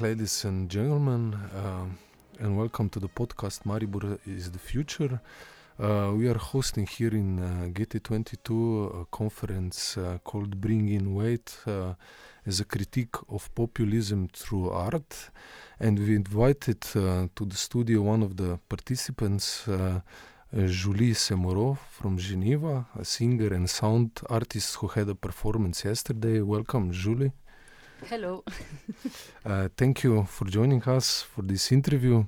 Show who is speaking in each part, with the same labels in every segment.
Speaker 1: ladies and gentlemen, uh, and welcome to the podcast Maribor is the Future. Uh, we are hosting here in uh, GT22 a conference uh, called Bring in Weight uh, as a critique of populism through art. And we invited uh, to the studio one of the participants, Julie Semoroz from Geneva, a singer and sound artist who had a performance yesterday. Welcome, Julie.
Speaker 2: Hello.
Speaker 1: Uh, thank you for joining us for this interview.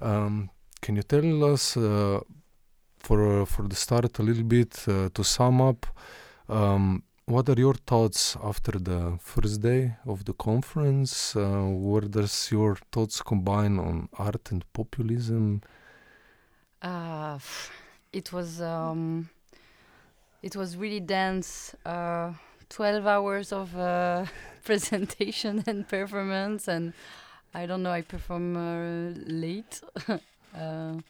Speaker 1: Um, can you tell us, uh, for for the start, a little bit uh, to sum up, um, what are your thoughts after the first day of the conference? Uh, where does your thoughts combine on art and populism?
Speaker 2: Uh, it was um, it was really dense. Uh, Twelve hours of uh, presentation and performance, and I don't know. I perform uh, late. Uh,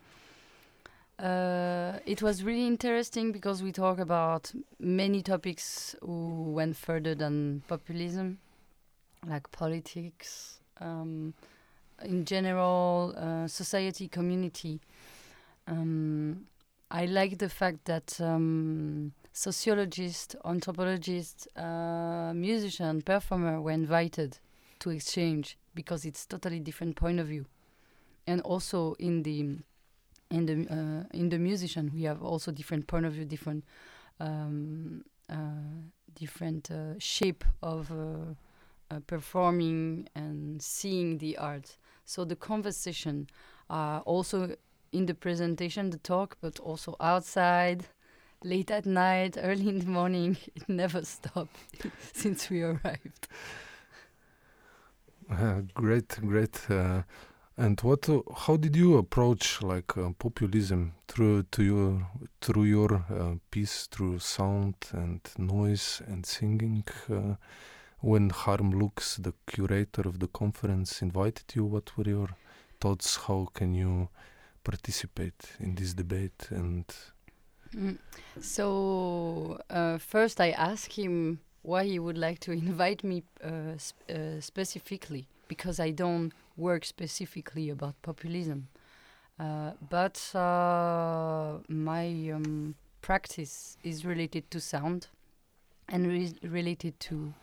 Speaker 2: uh, it was really interesting because we talk about many topics who went further than populism, like politics, um, in general, uh, society, community. Um, I like the fact that um, sociologists, anthropologists, uh, musician, performer were invited to exchange because it's totally different point of view, and also in the in the uh, in the musician we have also different point of view, different um, uh, different uh, shape of uh, uh, performing and seeing the art. So the conversation also in the presentation, the talk, but also outside, late at night, early in the morning. It never stopped since we arrived.
Speaker 1: Uh, great, great. Uh, and what? Uh, how did you approach like uh, populism through to your through your uh, piece, through sound and noise and singing? Uh, when Harm Lux, the curator of the conference, invited you, what were your thoughts? How can you participate in this debate and
Speaker 2: mm. so uh, first i asked him why he would like to invite me uh, sp uh, specifically because i don't work specifically about populism uh, but uh, my um, practice is related to sound and re related to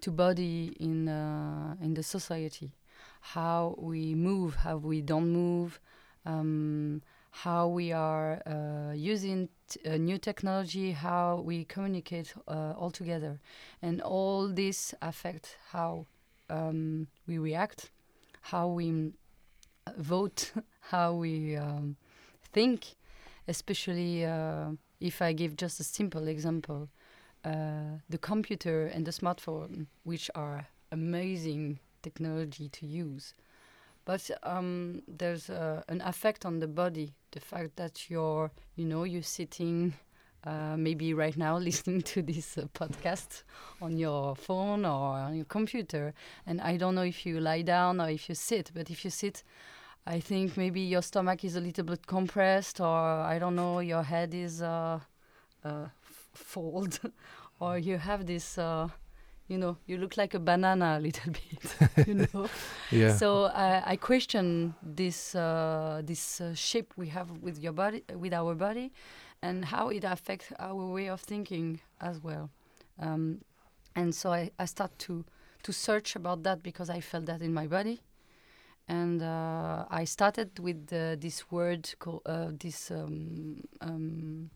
Speaker 2: to body in uh, in the society how we move how we don't move um, how we are uh, using uh, new technology, how we communicate uh, all together, and all this affect how um, we react, how we uh, vote, how we um, think. Especially uh, if I give just a simple example, uh, the computer and the smartphone, which are amazing technology to use but um, there's uh, an effect on the body. The fact that you're, you know, you're sitting, uh, maybe right now listening to this uh, podcast on your phone or on your computer, and I don't know if you lie down or if you sit, but if you sit, I think maybe your stomach is a little bit compressed, or I don't know, your head is uh, uh, fold, or you have this uh, you know, you look like a banana a little bit, you know.
Speaker 1: yeah.
Speaker 2: So uh, I question this uh, this uh, shape we have with your body, with our body, and how it affects our way of thinking as well. Um, and so I, I start to to search about that because I felt that in my body, and uh, I started with this word called uh, this um, um,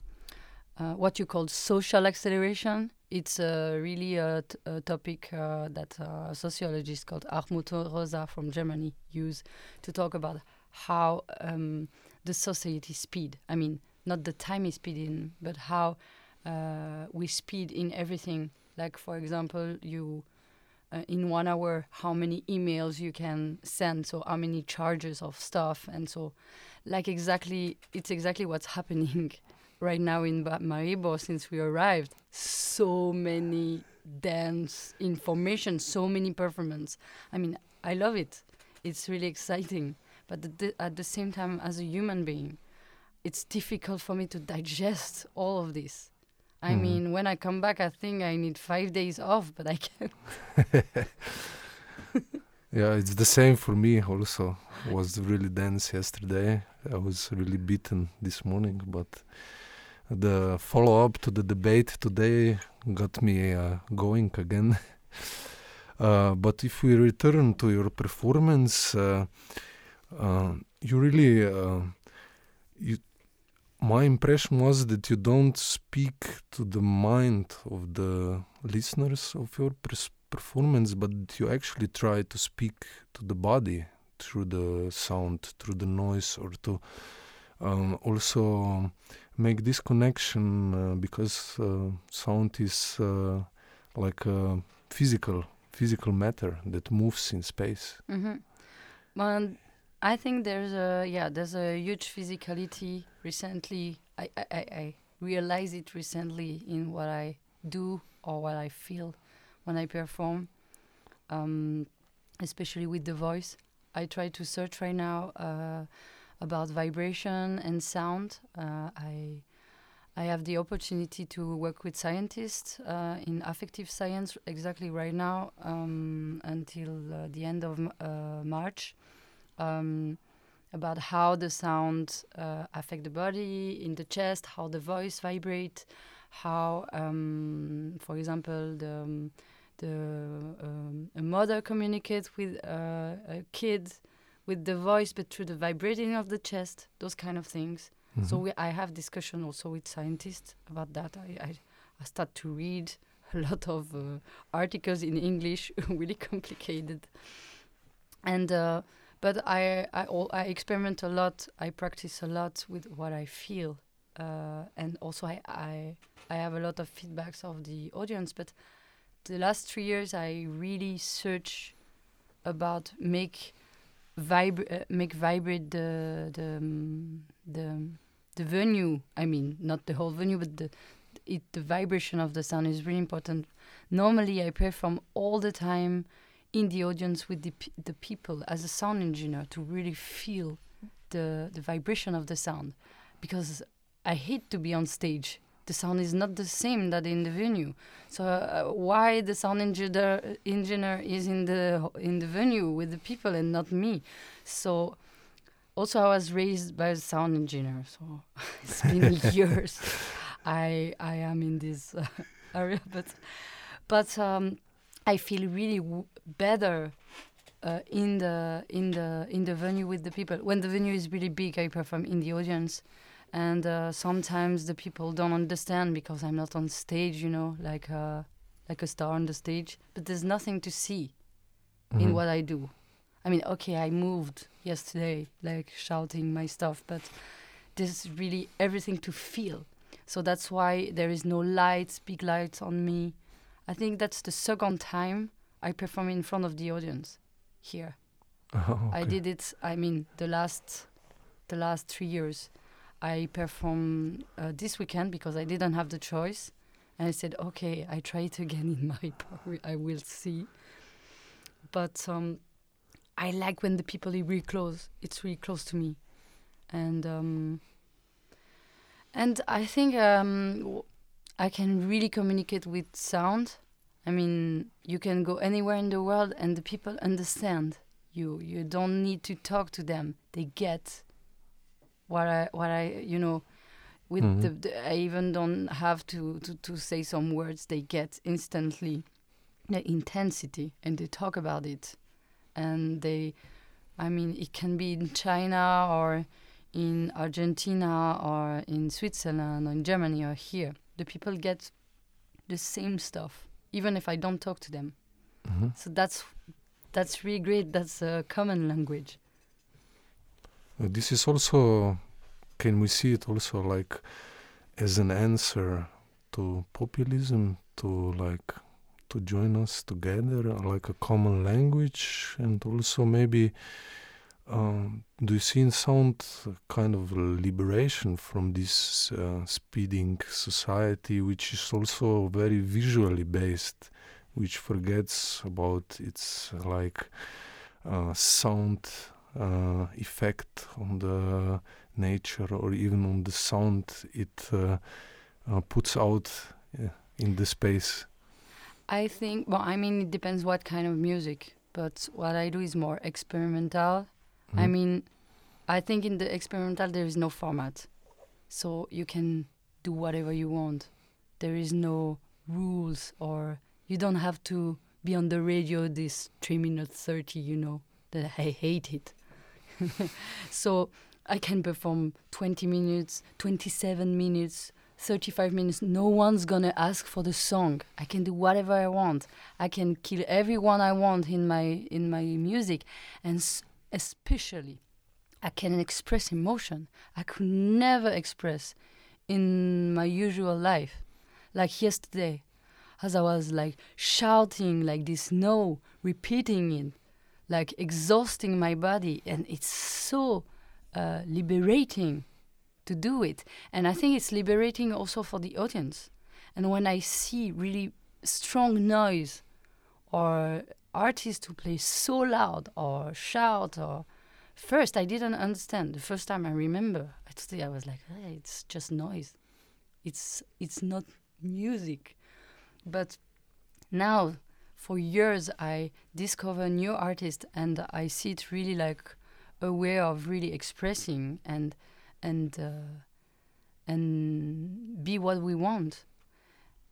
Speaker 2: uh, what you call social acceleration it's uh, really a, topic uh, that a sociologist called Hartmut Rosa from Germany use to talk about how um, the society speed. I mean, not the time is speeding, but how uh, we speed in everything. Like, for example, you uh, in one hour, how many emails you can send, so how many charges of stuff, and so, like exactly, it's exactly what's happening right now in Maribor since we arrived. So many dance information, so many performance. I mean, I love it. It's really exciting. But the, at the same time, as a human being, it's difficult for me to digest all of this. I mm. mean, when I come back, I think I need five days off, but I can't.
Speaker 1: Yeah, it's the same for me also. was really dense yesterday. I was really beaten this morning, but the follow up to the debate today got me uh, going again. uh, but if we return to your performance, uh, uh you really, uh, you, my impression was that you don't speak to the mind of the listeners of your performance, but you actually try to speak to the body through the sound, through the noise, or to um, also make this connection uh, because uh, sound is uh, like a physical physical matter that moves in space.
Speaker 2: Mm-hmm. Well, I think there's a yeah there's a huge physicality recently. I I, I realize it recently in what I do or what I feel when I perform, um, especially with the voice. I try to search right now uh, about vibration and sound. Uh, I I have the opportunity to work with scientists uh, in affective science exactly right now um, until uh, the end of uh, March um, about how the sound uh, affect the body in the chest, how the voice vibrate, how, um, for example, the um, the um, a mother communicates with uh, a kid with the voice, but through the vibrating of the chest, those kind of things. Mm-hmm. So we, I have discussion also with scientists about that. I, I, I start to read a lot of uh, articles in English, really complicated. And uh, but I I, all, I experiment a lot. I practice a lot with what I feel, uh, and also I, I I have a lot of feedbacks of the audience. But the last three years, I really search about make vibra- uh, make vibrate the the um, the the venue. I mean, not the whole venue, but the it the vibration of the sound is really important. Normally, I perform all the time in the audience with the the people as a sound engineer to really feel the the vibration of the sound, because I hate to be on stage the sound is not the same that in the venue. So uh, why the sound engineer engineer is in the in the venue with the people and not me? So also I was raised by a sound engineer, so it's been years. I I am in this uh, area, but but um, I feel really better uh, in the in the in the venue with the people. When the venue is really big, I perform in the audience and uh, sometimes the people don't understand because I'm not on stage, you know, like uh, like a star on the stage. But there's nothing to see mm-hmm. in what I do. I mean, okay, I moved yesterday, like shouting my stuff, but there's really everything to feel. So that's why there is no lights, big lights on me. I think that's the second time I perform in front of the audience here.
Speaker 1: Oh, okay.
Speaker 2: I did it. I mean, the last, the last three years. I performed uh, this weekend because I didn't have the choice. And I said, okay, I try it again in my power. I will see. But um, I like when the people are really close. It's really close to me. And um, and I think um, I can really communicate with sound. I mean, you can go anywhere in the world and the people understand you. You don't need to talk to them. They get what I what I you know with mm -hmm. the, the, I even don't have to, to to say some words. They get instantly the intensity and they talk about it. And they I mean it can be in China or in Argentina or in Switzerland or in Germany or here. The people get the same stuff even if I don't talk to them.
Speaker 1: Mm -hmm.
Speaker 2: so that's that's really great. That's a common language
Speaker 1: this is also, can we see it also like as an answer to populism, to like to join us together, like a common language, and also maybe um, do you see in sound kind of liberation from this uh, speeding society, which is also very visually based, which forgets about its like uh, sound effect on the nature or even on the sound it uh, uh, puts out in the space?
Speaker 2: I think, well, I mean, it depends what kind of music. but what I do is more experimental. I
Speaker 1: Mhm.
Speaker 2: mean, I think in the experimental there is no format, so you can do whatever you want. There is no rules, or you don't have to be on the radio this three minutes thirty. You know that I hate it. so I can perform twenty minutes, twenty-seven minutes, thirty-five minutes. No one's gonna ask for the song. I can do whatever I want. I can kill everyone I want in my in my music, and especially I can express emotion I could never express in my usual life. Like yesterday, as I was like shouting like this no, repeating it, like exhausting my body, and it's so uh, liberating to do it. And I think it's liberating also for the audience. And when I see really strong noise or artists who play so loud or shout or first I didn't understand. The first time I remember, I I was like, "Hey, it's just noise. It's it's not music. But now, for years, I discover new artists and I see it really like a way of really expressing and and uh, and be what we want.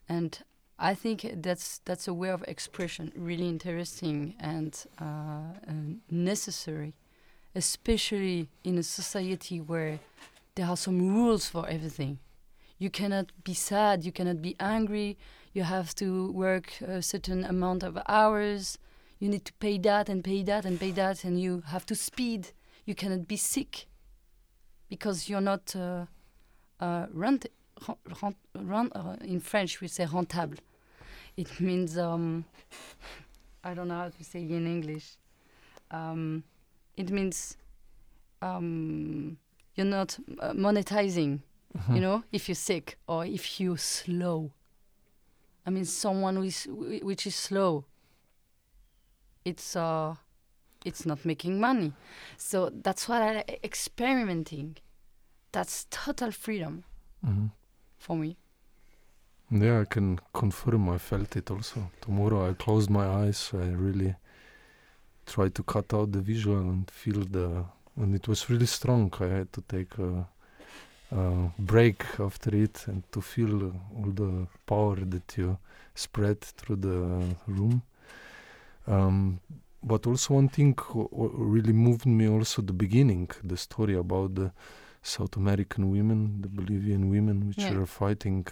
Speaker 2: And I think that's that's a way of expression really interesting and, uh, and necessary especially in a society where there are some rules for everything. You cannot be sad, you cannot be angry, you have to work a certain amount of hours, you need to pay that and pay that and pay that, and you have to speed. You cannot be sick because you're not uh, uh, rent, rent, rent, uh, in French we say rentable. It means, um, I don't know how to say it in English. Um, it means um, you're not uh, monetizing
Speaker 1: Mhm.
Speaker 2: you know if you're sick or if you're slow i mean someone wh- which is slow it's uh it's not making money so that's what i experimenting that's total freedom
Speaker 1: Mhm.
Speaker 2: for me
Speaker 1: Yeah, I can confirm. I felt it also. Tomorrow I closed my eyes. I really tried to cut out the visual and feel the. And it was really strong. I had to take a, a break after it and to feel all the power that you spread through the room. Um, but also one thing really moved me also the beginning, the story about the South American women, the Bolivian women, which
Speaker 2: Yeah.
Speaker 1: are fighting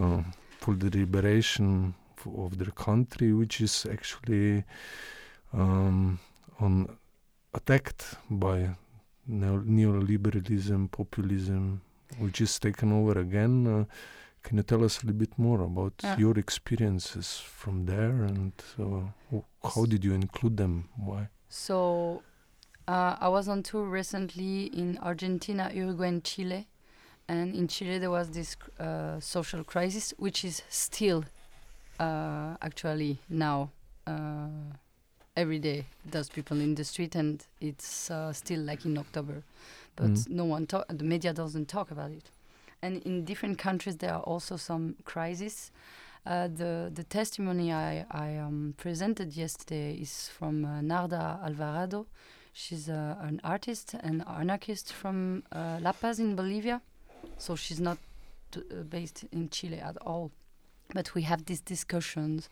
Speaker 1: uh, for the liberation of their country, which is actually um, on attacked by neoliberalism, populism, which is taken over again. Uh, can you tell us a little bit more about
Speaker 2: Yeah.
Speaker 1: your experiences from there and uh, how did you include them? Why?
Speaker 2: So, uh, I was on tour recently in Argentina, Uruguay, and Chile. And in Chile, there was this uh, social crisis, which is still uh, actually now uh, every day. There's people in the street, and it's uh, still like in October, but
Speaker 1: Mm.
Speaker 2: no one talk. The media doesn't talk about it. And in different countries, there are also some crises. Uh, the the testimony I I um, presented yesterday is from uh, Narda Alvarado. She's uh, an artist and anarchist from uh, La Paz in Bolivia. So she's not uh, based in Chile at all. But we have these discussions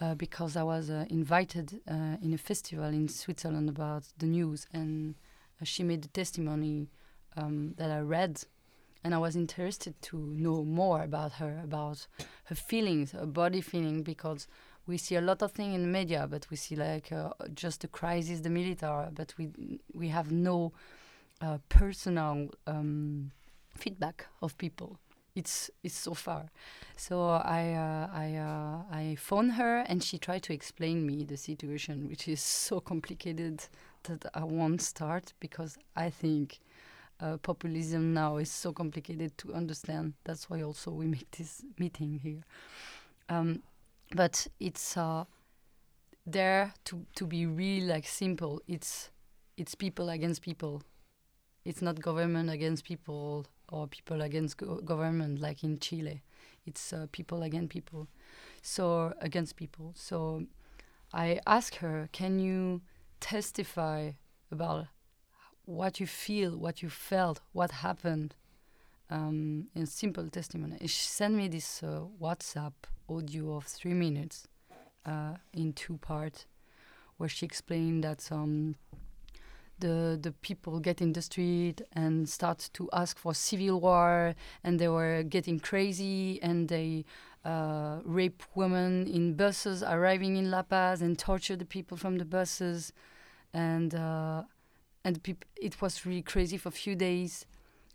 Speaker 2: uh, because I was uh, invited uh, in a festival in Switzerland about the news, and uh, she made a testimony um, that I read, and I was interested to know more about her, about her feelings, her body feeling, because we see a lot of things in the media, but we see like uh, just the crisis, the military, but we we have no uh, personal um, feedback of people. It's it's so far. So I uh, I uh, I phoned her and she tried to explain me the situation, which is so complicated that I won't start because I think uh, populism now is so complicated to understand. That's why also we make this meeting here. Um, but it's uh, there to to be really like simple. It's it's people against people. It's not government against people or people against go- government like in Chile. It's uh, people against people. So against people. So I asked her, "Can you testify about what you feel, what you felt, what happened?" Um, in simple testimony, she sent me this uh, WhatsApp audio of three minutes uh, in two parts, where she explained that um, the the people get in the street and start to ask for civil war, and they were getting crazy, and they uh, rape women in buses arriving in La Paz and torture the people from the buses, and uh, and peop- it was really crazy for a few days,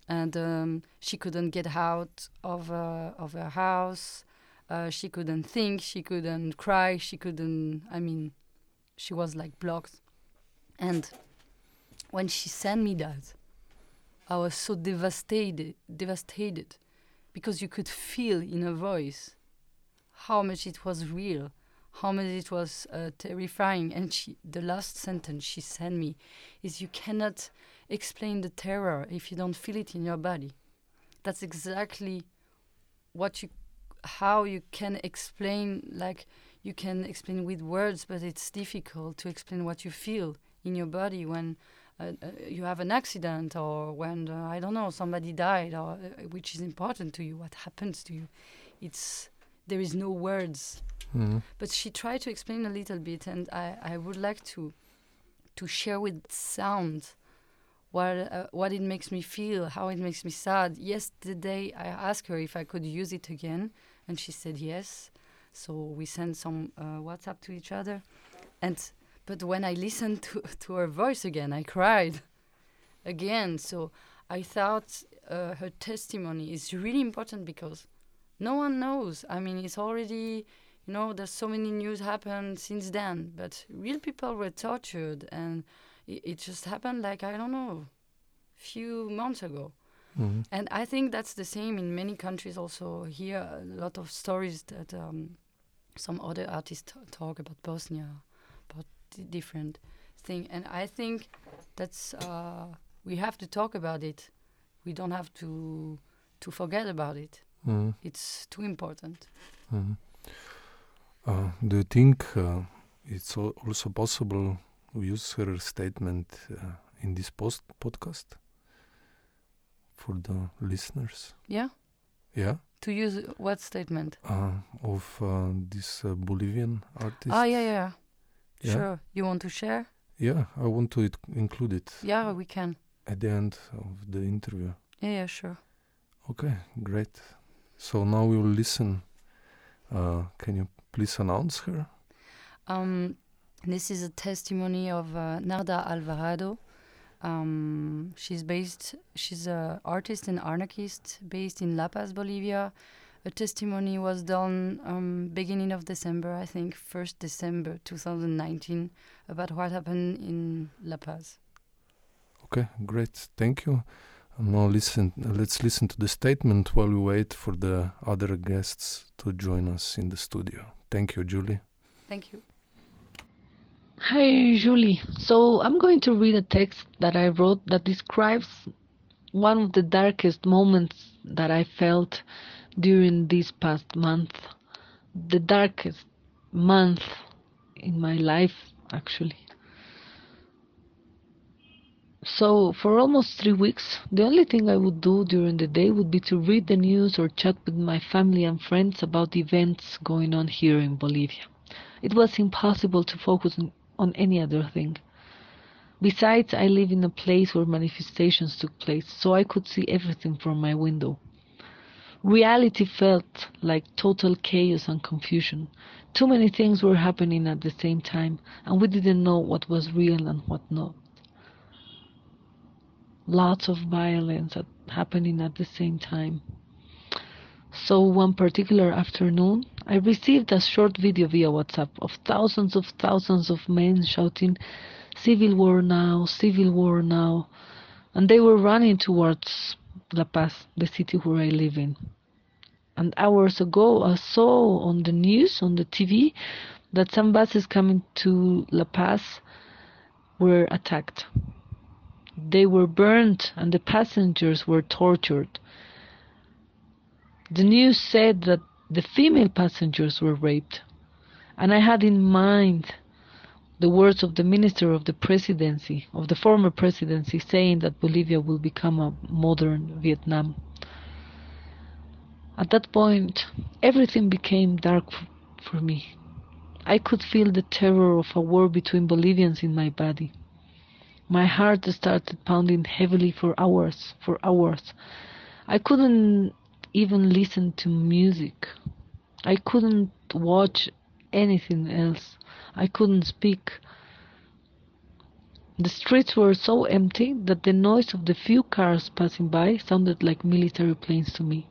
Speaker 2: and um, she couldn't get out of uh, of her house. Uh, she couldn't think. She couldn't cry. She couldn't. I mean, she was like blocked, and when she sent me that, I was so devastated, devastated, because you could feel in her voice how much it was real, how much it was uh, terrifying. And she, the last sentence she sent me is, "You cannot explain the terror if you don't feel it in your body." That's exactly what you, how you can explain. Like you can explain with words, but it's difficult to explain what you feel in your body when uh, uh, you have an accident or when uh, I don't know somebody died or uh, which is important to you. What happens to you? It's there is no words.
Speaker 1: Mhm.
Speaker 2: But she tried to explain a little bit, and I, I would like to to share with sound what uh, what it makes me feel, how it makes me sad. Yesterday, I asked her if I could use it again, and she said yes. So we sent some uh, WhatsApp to each other, and but when I listened to to her voice again, I cried again. So I thought uh, her testimony is really important because no one knows. I mean, it's already you know there's so many news happened since then but real people were tortured and it, it just happened like i don't know few months ago
Speaker 1: Mhm.
Speaker 2: and i think that's the same in many countries also here a lot of stories that um, some other artists t- talk about bosnia different thing and i think that's uh, we have to talk about it we don't have to to forget about it
Speaker 1: Mhm.
Speaker 2: it's too important
Speaker 1: Mhm. Uh, do you think uh, it's al- also possible to use her statement uh, in this post podcast for the listeners?
Speaker 2: yeah
Speaker 1: Yeah,
Speaker 2: to use what statement
Speaker 1: uh, of uh, this uh, Bolivian artist.
Speaker 2: Ah, yeah, yeah.
Speaker 1: Yeah.
Speaker 2: Sure. You want to share?
Speaker 1: Yeah, I want to it- include it
Speaker 2: Yeah, we can.
Speaker 1: at the end of the interview.
Speaker 2: Yeah, yeah, sure.
Speaker 1: Okay, great. So now we will listen. Uh, can you please announce her?
Speaker 2: Um, this is a testimony of uh, Narda Alvarado. Um, she's based. She's an artist and anarchist based in La Paz, Bolivia. A testimony was done um, beginning of December, I think, first December 2019, about what happened in La Paz.
Speaker 1: Okay, great. Thank you. Now listen. let's listen to the statement while we wait for the other guests to join us in the studio. Thank you, Julie.
Speaker 2: Thank you.
Speaker 3: Hi, Julie. So I'm going to read a text that I wrote that describes one of the darkest moments that I felt during this past month. The darkest month in my life, actually. So, for almost three weeks, the only thing I would do during the day would be to read the news or chat with my family and friends about events going on here in Bolivia. It was impossible to focus on any other thing. Besides, I live in a place where manifestations took place, so I could see everything from my window. Reality felt like total chaos and confusion. Too many things were happening at the same time, and we didn't know what was real and what not. Lots of violence happening at the same time. So one particular afternoon, I received a short video via WhatsApp of thousands of thousands of men shouting, Civil war now, civil war now. And they were running towards La Paz, the city where I live in. And hours ago, I saw on the news, on the TV, that some buses coming to La Paz were attacked. They were burned and the passengers were tortured. The news said that the female passengers were raped. And I had in mind the words of the minister of the presidency, of the former presidency, saying that Bolivia will become a modern Vietnam. At that point, everything became dark for me. I could feel the terror of a war between Bolivians in my body. My heart started pounding heavily for hours, for hours. I couldn't even listen to music. I couldn't watch anything else. I couldn't speak. The streets were so empty that the noise of the few cars passing by sounded like military planes to me.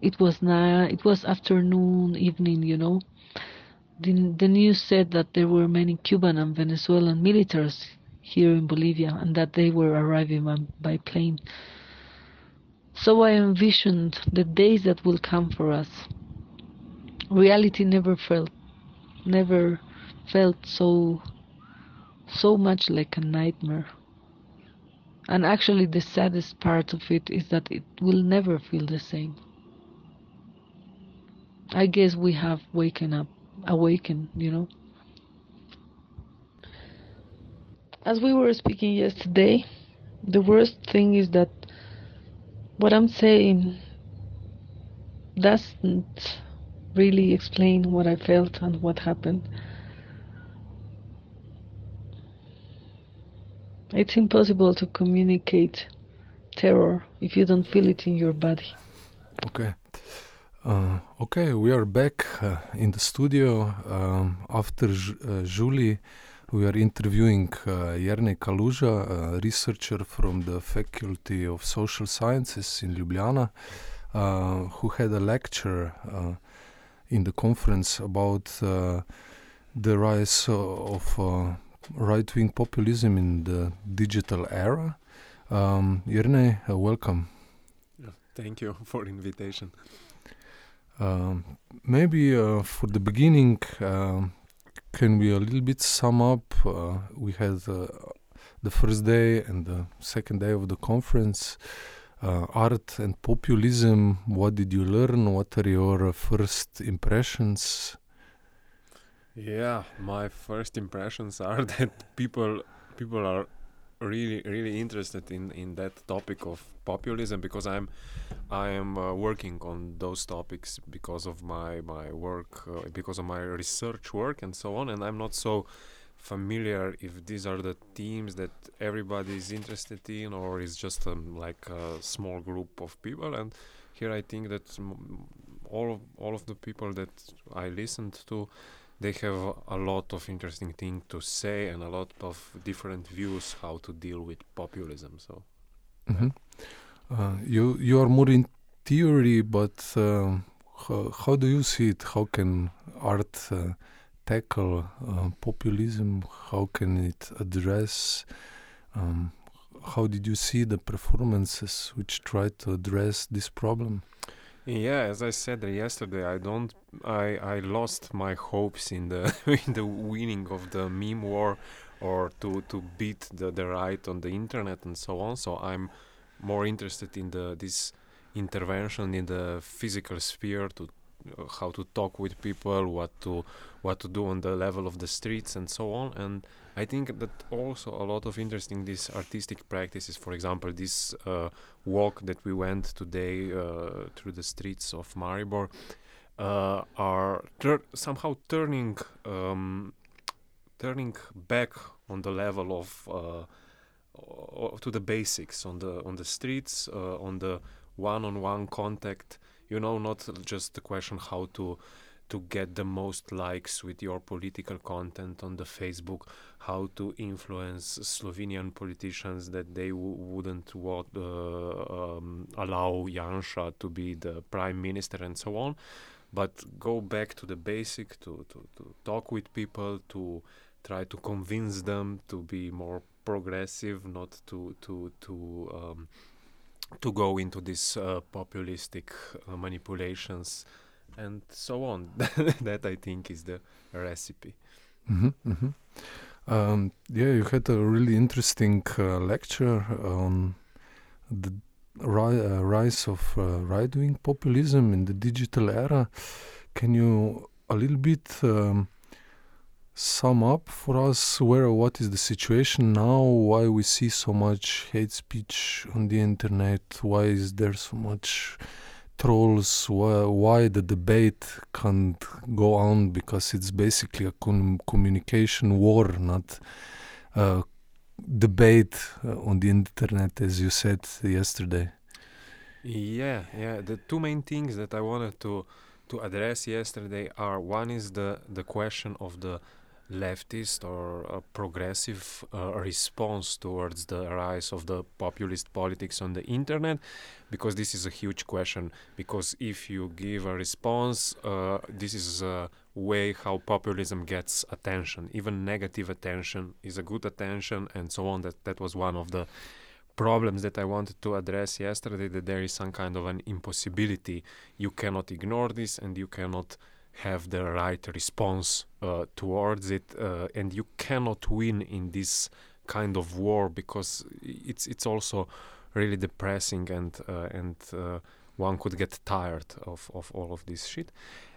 Speaker 3: It was night, it was afternoon, evening, you know. The, the news said that there were many Cuban and Venezuelan militaries here in Bolivia and that they were arriving by, by plane. So I envisioned the days that will come for us. Reality never felt never felt so so much like a nightmare. And actually the saddest part of it is that it will never feel the same. I guess we have waken up awakened, you know. As we were speaking yesterday, the worst thing is that what I'm saying doesn't really explain what I felt and what happened. It's impossible to communicate terror if you don't feel it in your body.
Speaker 1: Okay. Uh, okay, we are back uh, in the studio. Um, after J- uh, Julie, we are interviewing uh, Jernej Kaluža, a researcher from the Faculty of Social Sciences in Ljubljana, uh, who had a lecture uh, in the conference about uh, the rise of right wing populism in the digital era. Um, Jernej, welcome.
Speaker 4: Thank you for invitation.
Speaker 1: Um, maybe uh, for the beginning, um can we a little bit sum up? Uh, we had uh, the first day and the second day of the conference. Uh, art and populism. What did you learn? What are your uh, first impressions?
Speaker 4: Yeah, my first impressions are that people people are really really interested in in that topic of populism because I'm I am uh, working on those topics because of my my work uh, because of my research work and so on. And I'm not so familiar if these are the themes that everybody is interested in or is just um, like a small group of people. And here I think that all of, all of the people that I listened to they have a lot of interesting things to say and a lot of different views how to deal with populism so
Speaker 1: Mhm. Uh, you you are more in theory, but um, how, how do you see it? How can art uh, tackle uh, populism? How can it address? Um, how did you see the performances which try to address this problem?
Speaker 4: Yeah, as I said yesterday, I don't, I, I lost my hopes in the in the winning of the meme war, or to to beat the the right on the internet and so on. So I'm more interested in the this intervention in the physical sphere to how to talk with people, what to what to do on the level of the streets and so on. And I think that also a lot of interesting these artistic practices. For example, this uh, walk that we went today uh, through the streets of Maribor uh, are somehow turning um, turning back on the level of uh, to the basics on the on the streets uh, on the one-on-one contact you know not just the question how to to get the most likes with your political content on the facebook how to influence slovenian politicians that they w- wouldn't wa- uh, um, allow Janša to be the prime minister and so on. But go back to the basic to, to, to talk with people to try to convince them to be more progressive not to to to um, to go into these uh, populistic uh, manipulations and so on. That i think is the recipe.
Speaker 1: Hmm hmm Um, yeah, you had a really interesting uh, lecture on the ri- uh, rise of uh, right-wing populism in the digital era. Can you a little bit um, sum up for us where what is the situation now? Why we see so much hate speech on the internet? Why is there so much trolls? Why, why the debate can't go on? Because it's basically a com- communication war, not a debate uh, on the internet, as you said yesterday.
Speaker 4: Yeah, yeah. The two main things that I wanted to to address yesterday are one is the the question of the leftist or uh, progressive uh, response towards the rise of the populist politics on the internet? Because this is a huge question. Because if you give a response uh, this is a way how populism gets attention. Even negative attention is a good attention and so on. That that was one of the problems that I wanted to address yesterday that there is some kind of an impossibility. You cannot ignore this and you cannot have the right response uh, towards it, uh, and you cannot win in this kind of war because it's it's also really depressing and uh, and uh, one could get tired of, of all of this shit.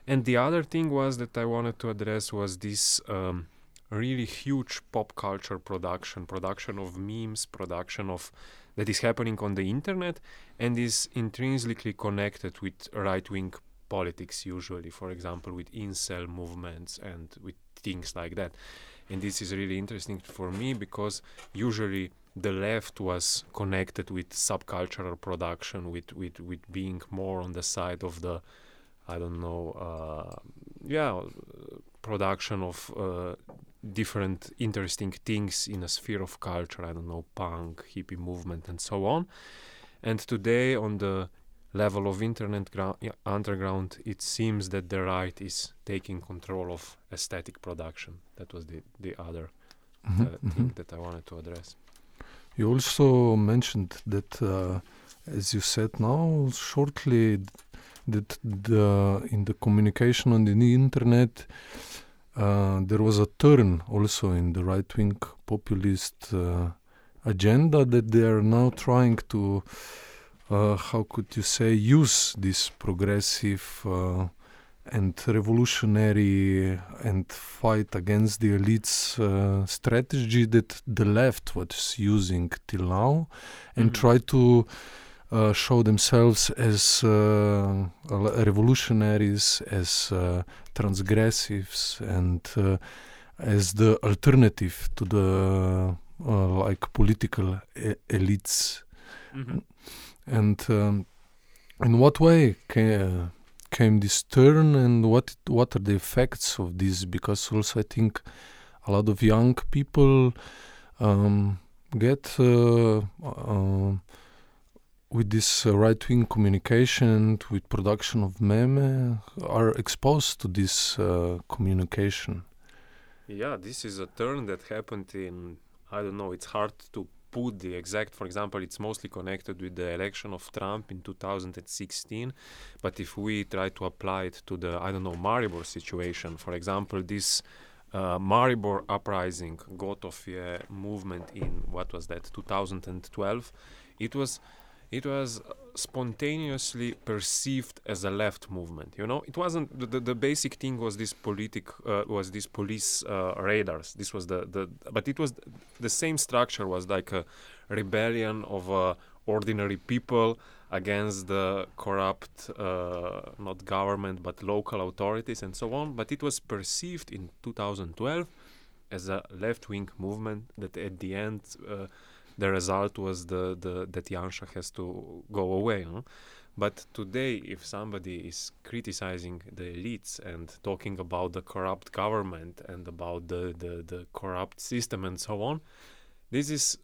Speaker 4: And the other thing was that I wanted to address was this um, really huge pop culture production, production of memes, production of that is happening on the internet and is intrinsically connected with right wing politics, usually, for example, with incel movements and with things like that. And this is really interesting for me because usually the left was connected with subcultural production, with, with, with being more on the side of the, I don't know, uh, yeah, production of uh, different interesting things in a sphere of culture. I don't know, punk, hippie movement, and so on. And today, on the level of internet underground, it seems that the right is taking control of aesthetic production. That was the the other
Speaker 1: Mhm,
Speaker 4: uh,
Speaker 1: mhm.
Speaker 4: thing that I wanted to address.
Speaker 1: You also mentioned that, uh, as you said now, shortly, that the in the communication on the internet, uh, there was a turn also in the right wing populist uh, agenda that they are now trying to, how could you say, use this progressive uh, and revolutionary and fight against the elites uh, strategy that the left was using till now and
Speaker 4: Mhm.
Speaker 1: try to uh, show themselves as uh, revolutionaries, as uh, transgressives, and uh, as the alternative to the uh, like political e- elites. And um, in what way ca- came this turn, and what what are the effects of this? Because also I think a lot of young people um, get uh, uh, with this right wing communication, with production of meme, are exposed to this uh, communication.
Speaker 4: Yeah, this is a turn that happened in, I don't know, it's hard to put the exact, for example, it's mostly connected with the election of Trump in 2016. But if we try to apply it to the, I don't know, Maribor situation, for example, this uh, Maribor uprising, Gotov movement in, what was that, 2012, it was it was spontaneously perceived as a left movement you know? It wasn't the, the, the basic thing was this politic uh, was this police uh, radars. This was the, the but it was the same structure was like a rebellion of uh, ordinary people against the corrupt uh, not government but local authorities and so on. But it was perceived in 2012 as a left-wing movement that at the end uh, the result was the, the that Janša has to go away. Huh? But today, if somebody is criticizing the elites and talking about the corrupt government and about the, the, the corrupt system and so on, this is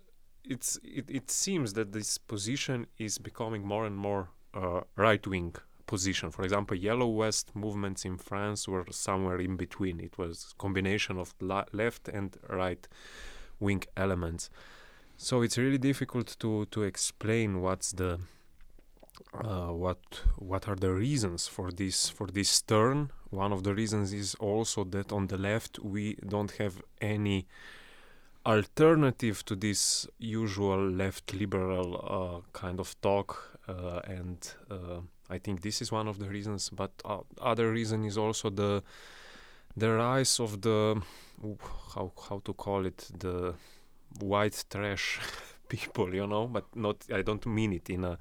Speaker 4: it's it, it seems that this position is becoming more and more uh, right wing position. For example, Yellow Vest movements in France were somewhere in between. It was combination of la- left and right wing elements. So it's really difficult to to explain what's the uh, what what are the reasons for this for this turn. One of the reasons is also that on the left we don't have any alternative to this usual left liberal uh, kind of talk, uh, and uh, I think this is one of the reasons. But uh, other reason is also the the rise of the how how to call it the white trash people, you know, but not I don't mean it in a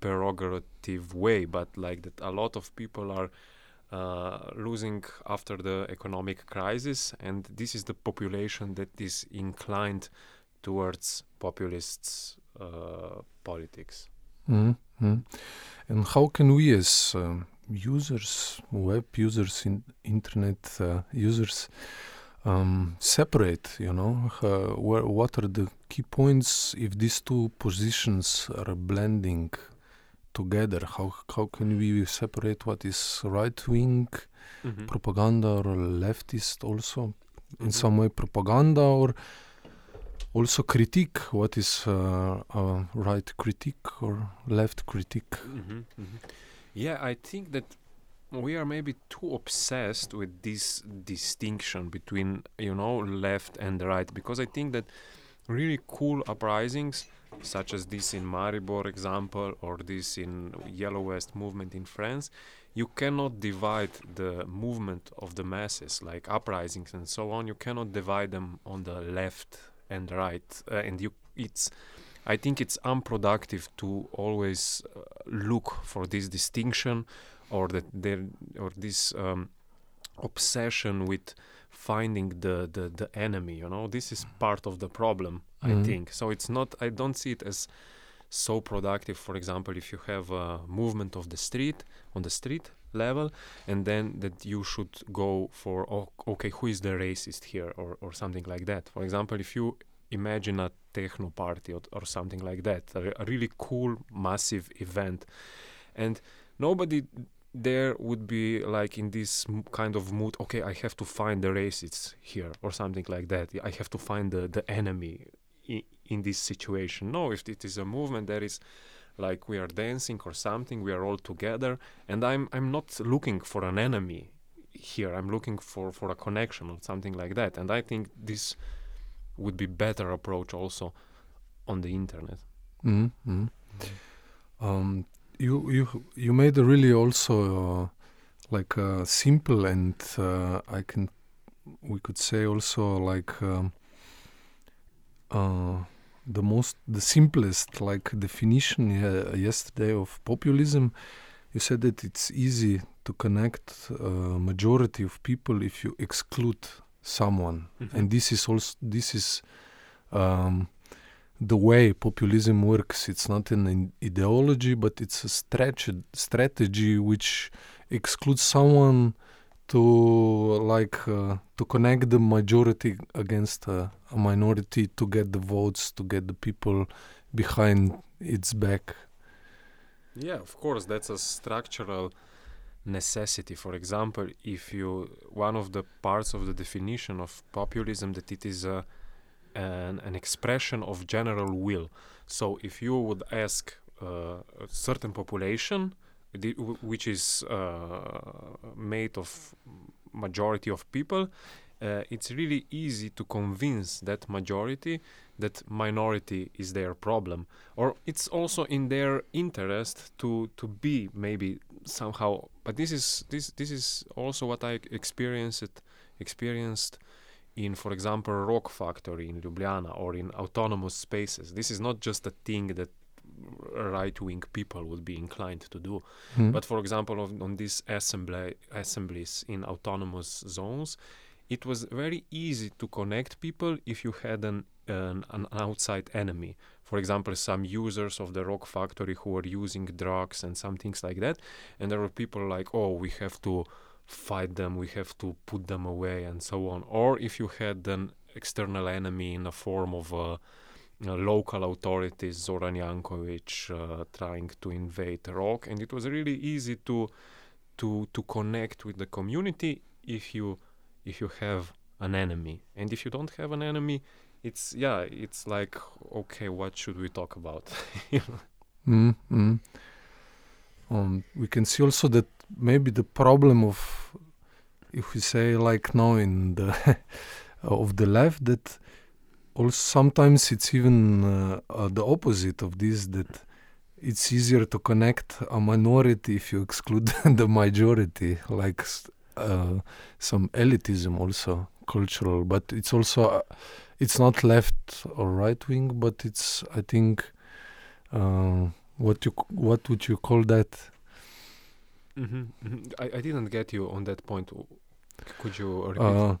Speaker 4: pejorative way, but like that a lot of people are uh, losing after the economic crisis, and this is the population that is inclined towards populists uh, politics.
Speaker 1: Mm-hmm. And how can we, as um, users, web users, in internet uh, users, um, separate? You know, uh, where, what are the key points if these two positions are blending together? How how can we separate what is right wing
Speaker 4: Mhm.
Speaker 1: propaganda or leftist also in
Speaker 4: Mhm.
Speaker 1: some way propaganda or also critique what is uh, uh, right critique or left critique
Speaker 4: Mhm, mhm. Yeah, I think that we are maybe too obsessed with this distinction between, you know, left and right, because I think that really cool uprisings, such as this in Maribor example or this in Yellow Vest movement in France, you cannot divide the movement of the masses, like uprisings and so on. You cannot divide them on the left and right, uh, and you it's I think it's unproductive to always uh, look for this distinction or that there or this um, obsession with finding the, the the enemy you know? This is part of the problem i
Speaker 1: Mhm.
Speaker 4: think. So it's not i don't see it as so productive for example if you have a movement of the street on the street level and then that you should go for oh, okay who is the racist here? or, or something like that. For example if you imagine a techno party or, or something like that a, a really cool massive event and nobody there would be like in this kind of mood okay i have to find the racists here or something like that. I have to find the, the enemy in, in this situation. No if it is a movement there is like we are dancing or something we are all together and i'm i'm not looking for an enemy here. I'm looking for for a connection or something like that. And i think this would be better approach also on the internet.
Speaker 1: Mm-hmm. um, you you you made a really also uh, like uh, simple and uh, i can we could say also like um, uh, the most the simplest like definition uh, yesterday of populism. You said that it's easy to connect a majority of people if you exclude someone. And this is also this is um, the way populism works it's not an ideology but it's a strategy which excludes someone to like uh, to connect the majority against a, a minority to get the votes to get the people behind its back
Speaker 4: Yeah, of course, that's a structural necessity. For example, if you one of the parts of the definition of populism that it is a an, an expression of general will. So if you would ask uh, a certain population, which is uh, made of majority of people, uh, it's really easy to convince that majority that minority is their problem or it's also in their interest to to be maybe somehow but this is this this is also what i experienced experienced in for example Rog factory in ljubljana or in autonomous spaces this is not just a thing that right wing people would be inclined to do
Speaker 1: Hmm?
Speaker 4: but for example, on, on these assembly assemblies in autonomous zones, it was very easy to connect people if you had an, an an outside enemy. For example, some users of the Rog factory who were using drugs and some things like that, and there were people like, oh, we have to fight them, we have to put them away, and so on. Or if you had an external enemy in the form of uh, uh, local authorities, Zoran Jankovic uh, trying to invade Rog, and it was really easy to to to connect with the community if you if you have an enemy, and if you don't have an enemy, it's yeah, it's like okay, what should we talk about?
Speaker 1: mm mm. Um, we can see also that maybe the problem of, if we say like now in the of the left, that also sometimes it's even uh, uh, the opposite of this. That it's easier to connect a minority if you exclude the majority. Like uh, some elitism also cultural, but it's also uh, it's not left or right wing, but it's I think uh, what you what would you call that?
Speaker 4: Hmm I, I didn't get you on that point. Could you repeat?
Speaker 1: Uh,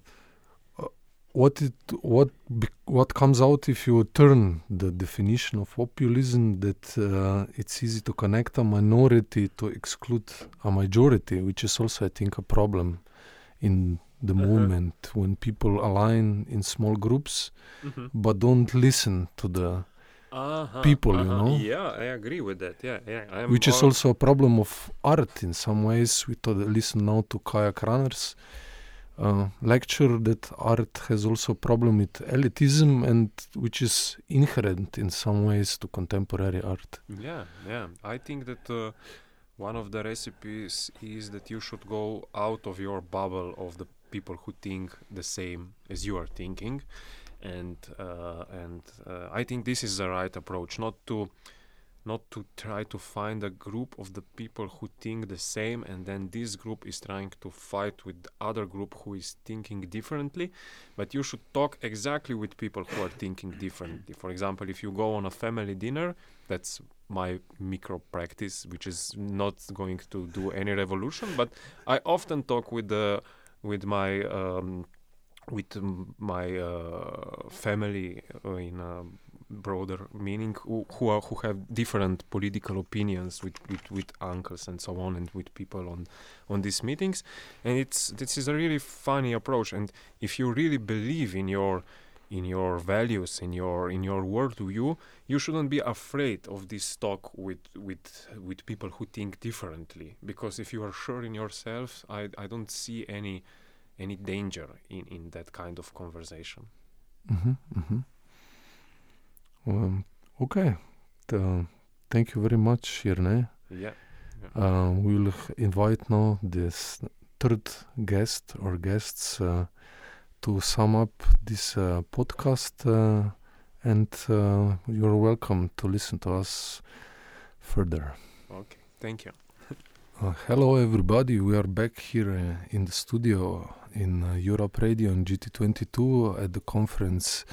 Speaker 1: uh, what it what bec- what comes out if you turn the definition of populism that uh, it's easy to connect a minority to exclude a majority, which is also I think a problem in the
Speaker 4: Uh-huh.
Speaker 1: movement when people align in small groups
Speaker 4: Mhm.
Speaker 1: but don't listen to the
Speaker 4: Uh-huh,
Speaker 1: people, you
Speaker 4: uh-huh.
Speaker 1: know?
Speaker 4: Yeah, I agree with that. Yeah, yeah.
Speaker 1: Which is also a problem of art in some ways. We to listen now to Kaja Kraner's uh, lecture that art has also a problem with elitism and which is inherent in some ways to contemporary art.
Speaker 4: Yeah, yeah. I think that uh, one of the recipes is that you should go out of your bubble of the people who think the same as you are thinking, and uh, and uh, I think this is the right approach. Not to not to try to find a group of the people who think the same, and then this group is trying to fight with the other group who is thinking differently. But you should talk exactly with people who are thinking differently. For example, if you go on a family dinner, that's my micro practice, which is not going to do any revolution. But I often talk with the with my um, with my uh, family uh, in a broader meaning who who, are, who have different political opinions with, with with uncles and so on and with people on on these meetings. And it's this is a really funny approach. And if you really believe in your in your values in your in your worldview you shouldn't be afraid of this talk with with with people who think differently. Because if you are sure in yourself i i don't see any any danger in in that kind of conversation
Speaker 1: hmm hmm Um, okay. The, thank you very much, Jernej.
Speaker 4: yeah
Speaker 1: Uh, we will invite now this third guest or guests uh, to sum up this uh, podcast, uh, and uh, you're welcome to listen to us further.
Speaker 4: okay thank you
Speaker 1: Uh, hello, everybody. We are back here uh, in the studio in uh, Europe Radio and GT22 at the conference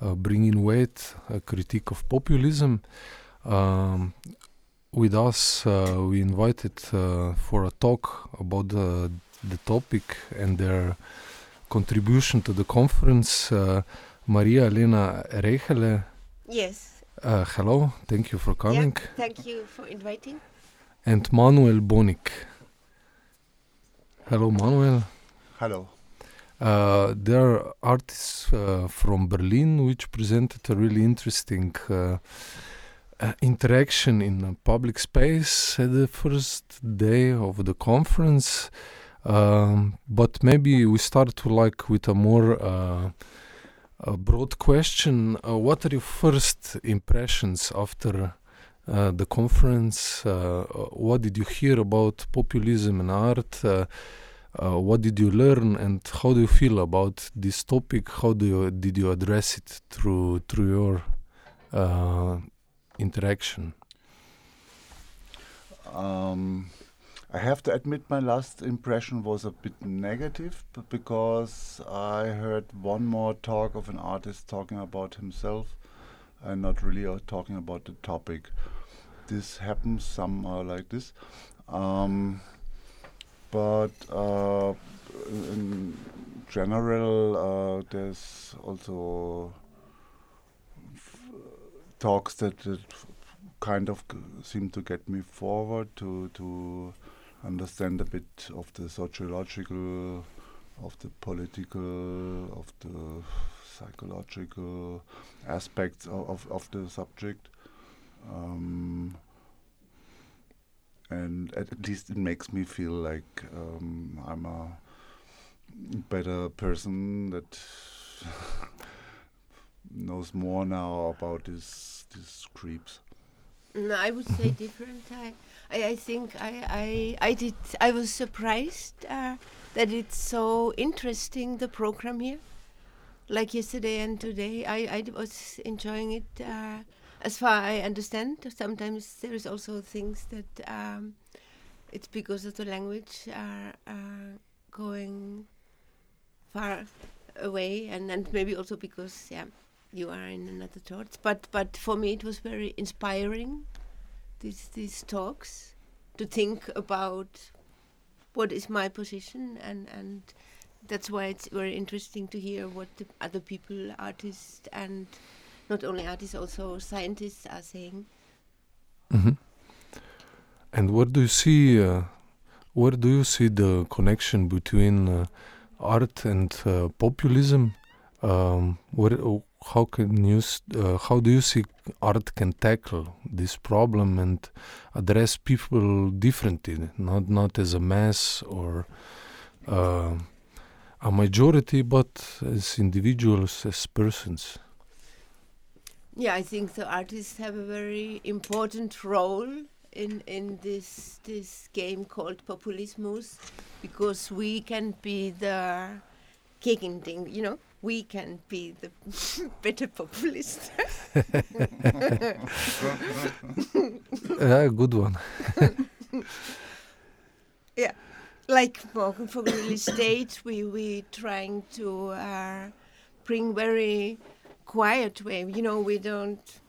Speaker 1: uh, Bringing Weight, a critique of populism. Um, with us, uh, we invited uh, for a talk about the, the topic and their contribution to the conference uh, Maria Elena Reichele.
Speaker 5: Yes.
Speaker 1: Uh, hello, thank you for coming.
Speaker 5: Yeah, thank you for inviting.
Speaker 1: and Manuel Bonik. Hello, Manuel.
Speaker 6: Hello.
Speaker 1: Uh, there are artists uh, from Berlin which presented a really interesting uh, uh, interaction in a public space at the first day of the conference. Um, but maybe we start to like with a more uh, broad question. Uh, what are your first impressions after uh, the conference? Uh, what did you hear about populism and art? Uh, uh, what did you learn, and how do you feel about this topic? How do you did you address it through through your uh, interaction?
Speaker 6: Um, I have to admit, my last impression was a bit negative, because I heard one more talk of an artist talking about himself and not really uh, talking about the topic. This happens somehow like this. Um, but uh, in general, uh, there's also talks that, kind of seem to get me forward to to understand a bit of the sociological, of the political, of the psychological aspects of, of, of the subject. Um, and at least it makes me feel like um, I'm a better person that knows more now about these these creeps.
Speaker 5: No, I would say different. I, I, I think I, I, I did. I was surprised uh, that it's so interesting the program here. Like yesterday and today, I, I was enjoying it. Uh, as far I understand, sometimes there is also things that um, it's because of the language are uh, going far away, and and maybe also because yeah, you are in another thoughts. But but for me, it was very inspiring. These these talks to think about what is my position and and that's why it's very interesting to hear what the other people, artists, and not only artists, also scientists are saying.
Speaker 1: hmm And where do you see, uh, where do you see the connection between uh, art and uh, populism? Um, where, how can you, uh, how do you see art can tackle this problem and address people differently, not not as a mass or uh, a majority, but as individuals, as persons?
Speaker 5: Yeah, I think the artists have a very important role in in this this game called populismus, because we can be the kicking thing, you know, we can be the better populist.
Speaker 1: Yeah, good one.
Speaker 5: Yeah, like for, for real estate, we we trying to uh, bring very quiet way. You know, we don't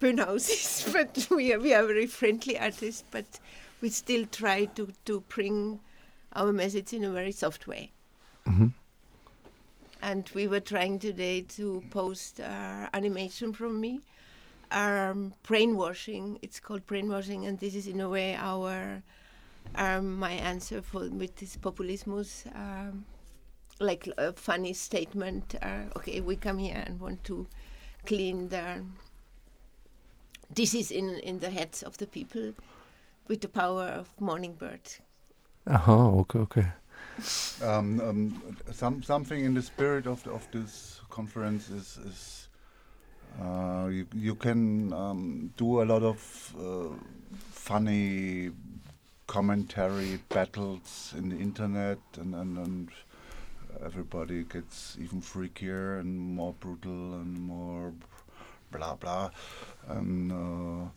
Speaker 5: pronounce houses, but we are we are very friendly artists. But we still try to to bring our message in a very soft way.
Speaker 1: hmm
Speaker 5: And we were trying today to post uh, animation from me, um, brainwashing. It's called brainwashing, and this is in a way our um, my answer for with this populismus, um, like a funny statement. Uh, okay, we come here and want to clean the disease in in the heads of the people with the power of morning bird.
Speaker 1: Uh-huh, okay, okay.
Speaker 6: Um, um, some something in the spirit of the, of this conference is is uh, you you can um, do a lot of uh, funny commentary battles in the internet and, and and everybody gets even freakier and more brutal and more blah blah and uh,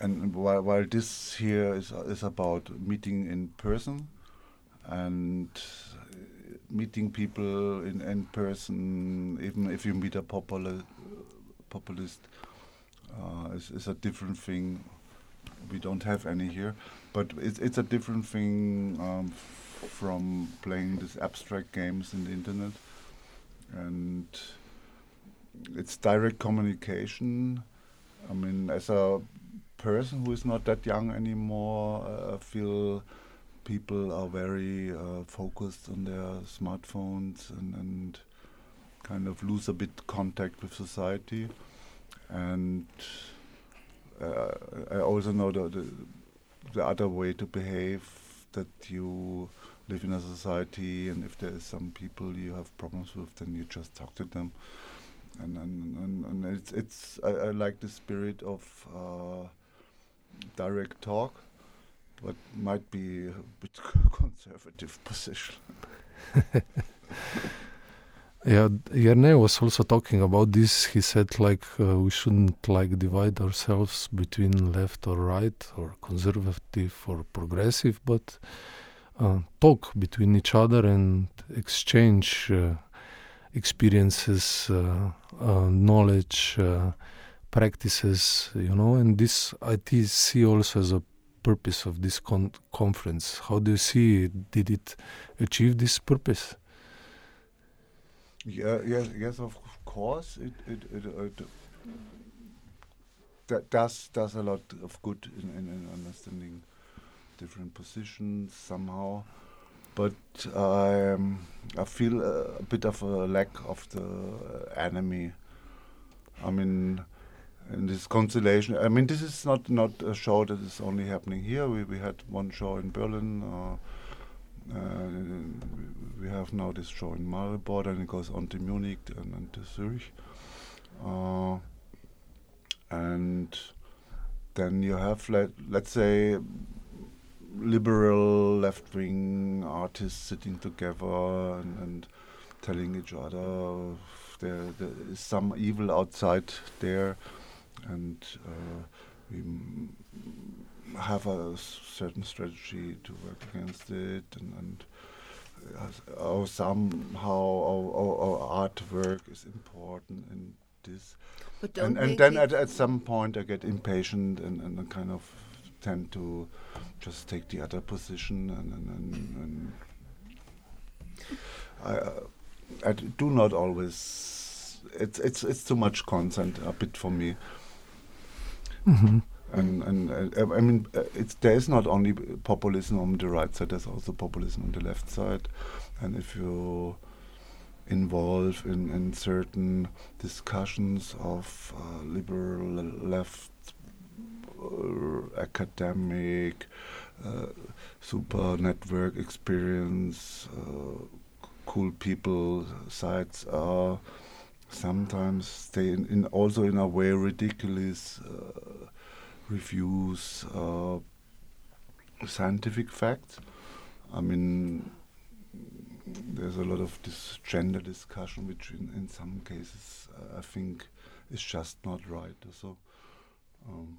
Speaker 6: and while, while this here is is about meeting in person and meeting people in, in person, even if you meet a populi- populist, uh, is, is a different thing. We don't have any here, but it's it's a different thing um, from playing these abstract games in the internet, and it's direct communication. I mean, as a person who is not that young anymore, uh, I feel people are very uh, focused on their smartphones and, and kind of lose a bit contact with society. And uh, I also know the, the, the other way to behave that you live in a society and if there is some people you have problems with then you just talk to them and and, and, and it's it's I, I like the spirit of uh, direct talk, but might be a bit conservative position.
Speaker 1: Yeah, Jernej was also talking about this. He said like uh, we shouldn't like divide ourselves between left or right or conservative or progressive, but uh, talk between each other and exchange uh, experiences, uh, uh, knowledge, practices, you know. And this I see also as a purpose of this con- conference. How do you see it? Did it achieve this purpose?
Speaker 6: Yeah, yes, yes, of course. It it it, it that does does a lot of good in, in, in understanding different positions somehow. But um, I feel a, a bit of a lack of the enemy. I mean, in this constellation. I mean, this is not not a show that is only happening here. We we had one show in Berlin. Uh, uh, we have now this show in Maribor, and it goes on to Munich and, and to Zurich. Uh, and then you have, let, let's say, liberal left wing artists sitting together and, and telling each other there, there is some evil outside there. And uh, we have a certain strategy to work against it, and, and uh, or somehow our, our, our artwork is important in this.
Speaker 5: But don't
Speaker 6: And, and then at, at some point I get impatient and, and kind of tend to just take the other position and, and, and, and I, uh, I do not always. It's it's it's too much content a bit for me.
Speaker 1: Mhm.
Speaker 6: And and uh, I mean, uh, it's there is not only populism on the right side. There's also populism on the left side, and if you involve in, in certain discussions of uh, liberal left academic uh, super network experience uh, cool people sites are sometimes they in, in also in a way ridiculous uh, reviews uh, scientific facts i mean there's a lot of this gender discussion, which in, in some cases uh, I think is just not right. So, um,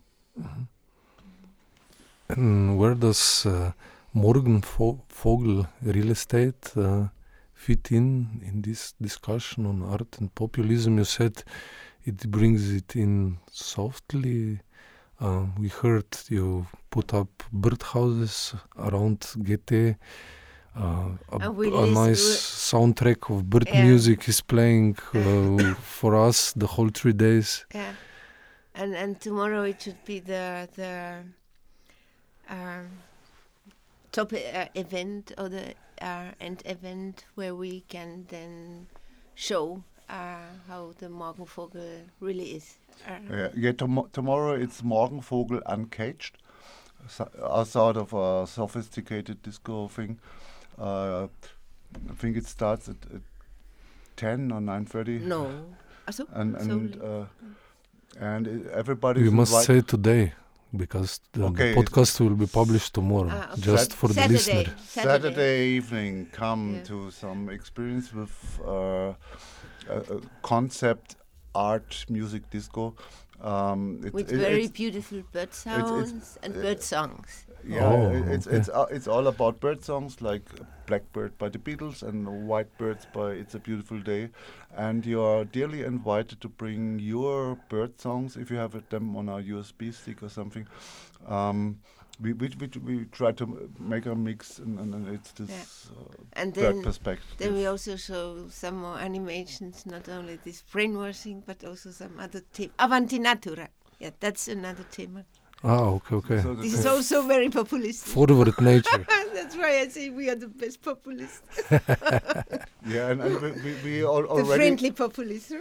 Speaker 1: And where does uh, Morgan Fo- Vogel real estate uh, fit in in this discussion on art and populism? You said it brings it in softly. Uh, we heard you put up birdhouses around Goethe. Uh, a, a nice soundtrack of bird
Speaker 5: Yeah.
Speaker 1: music is playing uh, for us the whole three days.
Speaker 5: Yeah, and and tomorrow it should be the the um, top uh, event or the uh, end event where we can then show uh, how the Morgenvogel really is. Uh,
Speaker 6: yeah, yeah tomo- tomorrow it's Morgenvogel Uncaged, so, a sort of a sophisticated disco thing. Uh, I think it starts at, at 10 or 9.30.
Speaker 5: no, also
Speaker 6: And, and,
Speaker 5: so
Speaker 6: uh, and everybody
Speaker 1: We must say today because the, the podcast will be published tomorrow,
Speaker 5: Ah, okay.
Speaker 1: just
Speaker 6: Sat-
Speaker 1: for the listener.
Speaker 6: Saturday evening, come
Speaker 5: Yeah.
Speaker 6: to some experience with uh, a, a concept art music disco. Um, it-
Speaker 5: with
Speaker 6: it-
Speaker 5: very
Speaker 6: it's-
Speaker 5: beautiful bird
Speaker 6: it's-
Speaker 5: sounds and
Speaker 6: uh,
Speaker 5: bird songs.
Speaker 6: Yeah,
Speaker 1: Oh,
Speaker 6: it's
Speaker 1: okay.
Speaker 6: it's uh, it's all about bird songs like Blackbird by the Beatles and White Birds by It's a Beautiful Day, and you are dearly invited to bring your bird songs if you have them on a USB stick or something. Um, we, we, we, we try to make a mix and, and, and it's this uh,
Speaker 5: And
Speaker 6: bird
Speaker 5: then
Speaker 6: perspective.
Speaker 5: Then we also show some more animations, not only this brainwashing, but also some other theme. Avanti Natura. Yeah, that's another theme.
Speaker 1: Ah, okay, okay.
Speaker 6: So
Speaker 5: This is also very populist.
Speaker 1: Forward nature.
Speaker 5: that's why I say we are the best populists.
Speaker 6: yeah, and, and we, we, we al-
Speaker 5: The
Speaker 6: already
Speaker 5: friendly populists.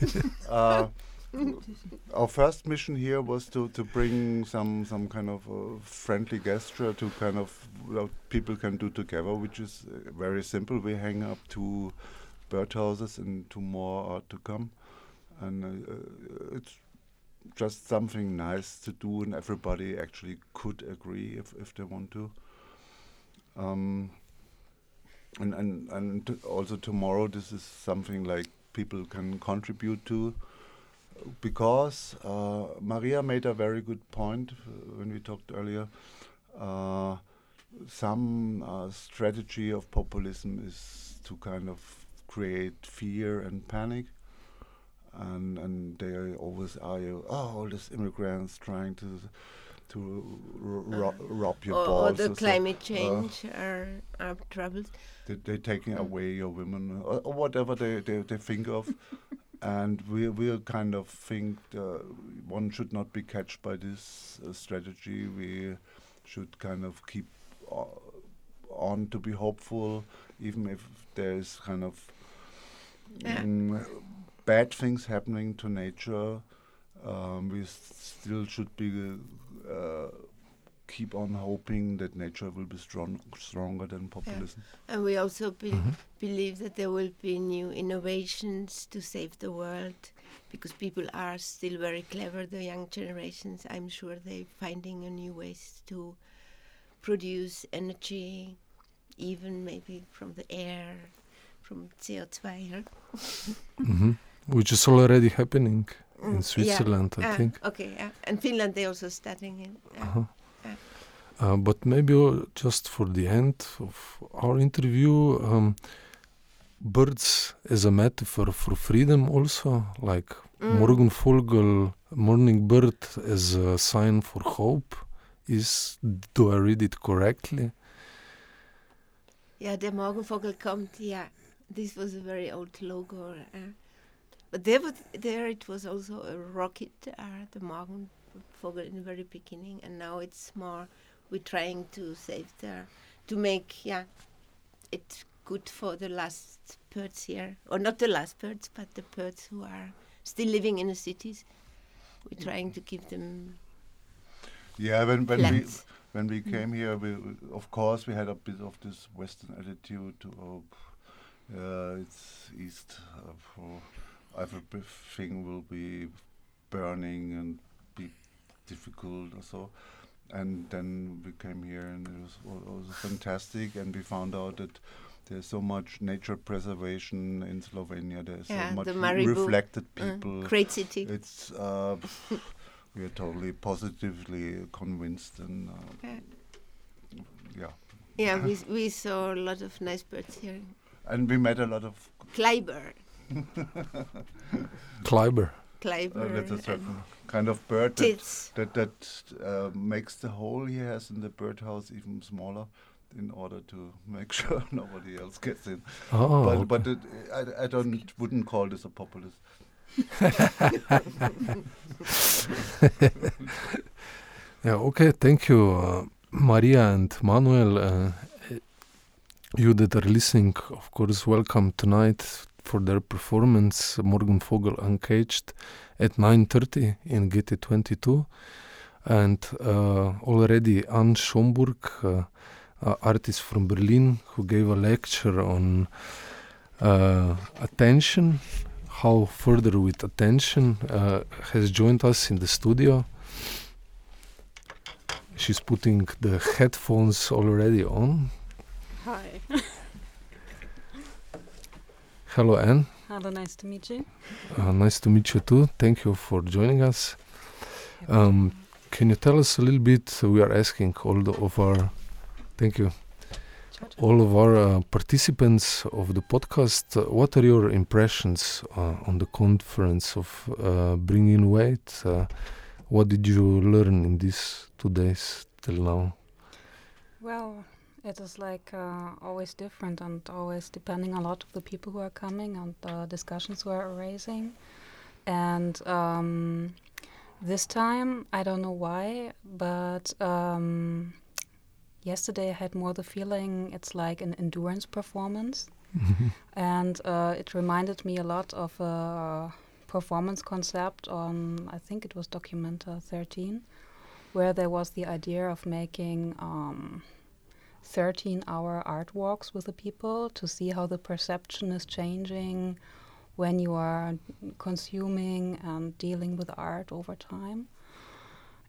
Speaker 6: uh, our first mission here was to, to bring some some kind of uh, friendly gesture to kind of what people can do together, which is uh, very simple. We hang up two birdhouses and two more are to come, and uh, uh, it's just something nice to do, and everybody actually could agree if if they want to. Um, and and and also tomorrow, this is something like people can contribute to because uh, Maria made a very good point uh, when we talked earlier. Uh, some uh, strategy of populism is to kind of create fear and panic, and and they always argue, oh, all these immigrants trying to to ro- rob your
Speaker 5: Or, or
Speaker 6: balls.
Speaker 5: the
Speaker 6: so.
Speaker 5: climate change are, are troubles.
Speaker 6: They, they're taking away your women or, or whatever they, they, they think of. and we we kind of think uh, one should not be catched by this uh, strategy. We should kind of keep uh, on to be hopeful, even if there's kind of
Speaker 5: Yeah.
Speaker 6: mm, bad things happening to nature. Um, we still should be uh, keep on hoping that nature will be strong, stronger than populism.
Speaker 5: And we also be-
Speaker 1: Mhm.
Speaker 5: believe that there will be new innovations to save the world because people are still very clever, the young generations. I'm sure they're finding a new ways to produce energy, even maybe from the air, from CO2. huh?
Speaker 1: hmm Which is already happening
Speaker 5: Mm,
Speaker 1: in
Speaker 5: yeah.
Speaker 1: Switzerland, I
Speaker 5: Ah,
Speaker 1: think.
Speaker 5: Okay, yeah. And Finland, they're also studying it. Yeah.
Speaker 1: Uh-huh.
Speaker 5: Yeah.
Speaker 1: Uh, but maybe uh, just for the end of our interview, um, birds as a metaphor for freedom, also like
Speaker 5: Mm.
Speaker 1: Morgenvogel, morning bird as a sign for hope. Is do I read it correctly?
Speaker 5: Yeah, der Morgenvogel kommt. Yeah, this was a very old logo. Uh, there, was, there it was also a rocket, uh, the Morgenvogel in the very beginning, and now it's more. We're trying to save the, to make yeah, it good for the last birds here, or not the last birds, but the birds who are still living in the cities. We're trying to give them
Speaker 6: Yeah, when when we when we came here, we, of course we had a bit of this Western attitude to oh, uh, it's East, uh, everything will be burning and be difficult or so. And then we came here and it was, al- also fantastic, and we found out that there's so much nature preservation in Slovenia. There's
Speaker 5: Yeah,
Speaker 6: so much
Speaker 5: the
Speaker 6: reflected
Speaker 5: Uh,
Speaker 6: people.
Speaker 5: great city.
Speaker 6: It's uh, we are totally positively convinced, and uh,
Speaker 5: Yeah.
Speaker 6: yeah,
Speaker 5: Yeah, we, we saw a lot of nice birds here.
Speaker 6: and we met a lot of.
Speaker 5: Kleiber.
Speaker 1: Kleiber.
Speaker 5: Kleiber.
Speaker 6: Uh, that's a certain kind of bird that that, that uh, makes the hole he has in the birdhouse even smaller, in order to make sure nobody else gets in.
Speaker 1: Oh,
Speaker 6: but
Speaker 1: okay.
Speaker 6: but it, I, I don't wouldn't call this a populist.
Speaker 1: Yeah, okay, thank you, uh, Maria and Manuel. Uh, you that are listening, of course, welcome tonight for their performance, Morgenvogel Uncaged, at 9.30 in GT22. And uh, already Anne Schomburg, uh, uh, artist from Berlin, who gave a lecture on attention, how further with attention, has joined us in the studio. She's putting the headphones already on.
Speaker 7: Hi.
Speaker 1: Hello, Anne.
Speaker 7: Hello, nice to meet you.
Speaker 1: Uh, nice to meet you too. Thank you for joining us. Um, can you tell us a little bit? We are asking all the, of our, thank you, all of our uh, participants of the podcast. Uh, what are your impressions uh, on the conference of uh, Bringing Weight? Uh, what did you learn in these two days till now?
Speaker 7: Well, it is like uh, always different and always depending a lot of the people who are coming and the discussions who are raising. And um, this time, I don't know why, but um, yesterday I had more the feeling it's like an endurance performance. and uh, it reminded me a lot of a performance concept on, I think it was Documenta 13, where there was the idea of making um, 13 hour art walks with the people to see how the perception is changing when you are consuming and dealing with art over time.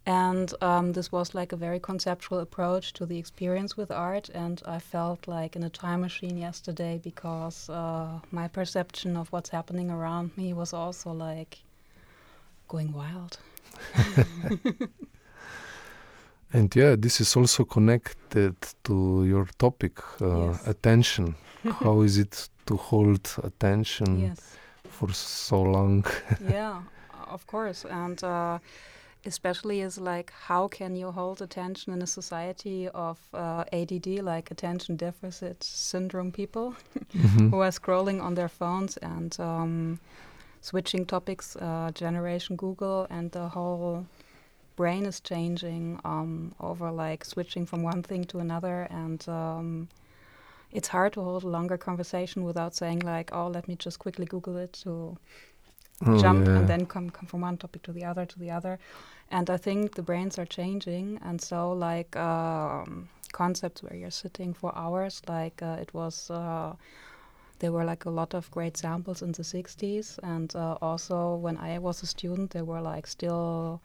Speaker 7: And um, this was like a very conceptual approach to the experience with art. And I felt like in a time machine yesterday because uh, my perception of what's happening around me was also like going wild.
Speaker 1: And yeah, this is also connected to your topic, uh,
Speaker 7: Yes.
Speaker 1: attention. How is it to hold attention
Speaker 7: yes.
Speaker 1: for so long?
Speaker 7: yeah, of course. And uh, especially is like, how can you hold attention in a society of uh, ADD, like attention deficit syndrome people,
Speaker 1: Mhm.
Speaker 7: who are scrolling on their phones and um, switching topics, uh, generation Google, and the whole brain is changing um, over like switching from one thing to another and. Um, it's hard to hold a longer conversation without saying like, "Oh, let me just quickly Google it to
Speaker 1: Oh,
Speaker 7: jump
Speaker 1: yeah.
Speaker 7: and then come come from one topic to the other to the other and i think the brains are changing and so like um, concepts where you're sitting for hours like uh, it was uh, there were like a lot of great samples in the 60s and uh, also when i was a student there were like still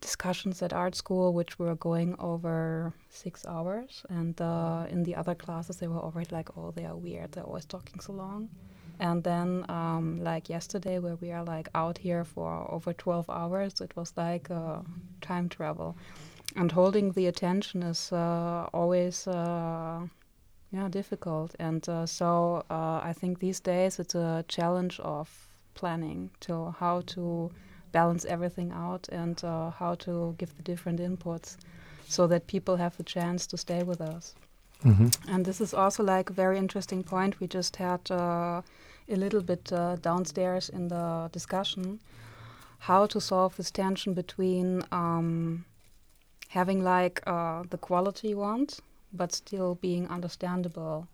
Speaker 7: discussions at art school which were going over six hours and uh, in the other classes they were already like oh they are weird they're always talking so long And then, um, like yesterday, where we are like out here for over 12 hours, it was like uh, time travel. And holding the attention is uh, always, uh, yeah, difficult. And uh, so uh, I think these days it's a challenge of planning to how to balance everything out and uh, how to give the different inputs so that people have the chance to stay with us.
Speaker 1: hmm
Speaker 7: And this is also like a very interesting point we just had uh, a little bit uh, downstairs in the discussion. How to solve this tension between um, having like uh, the quality you want, but still being understandable,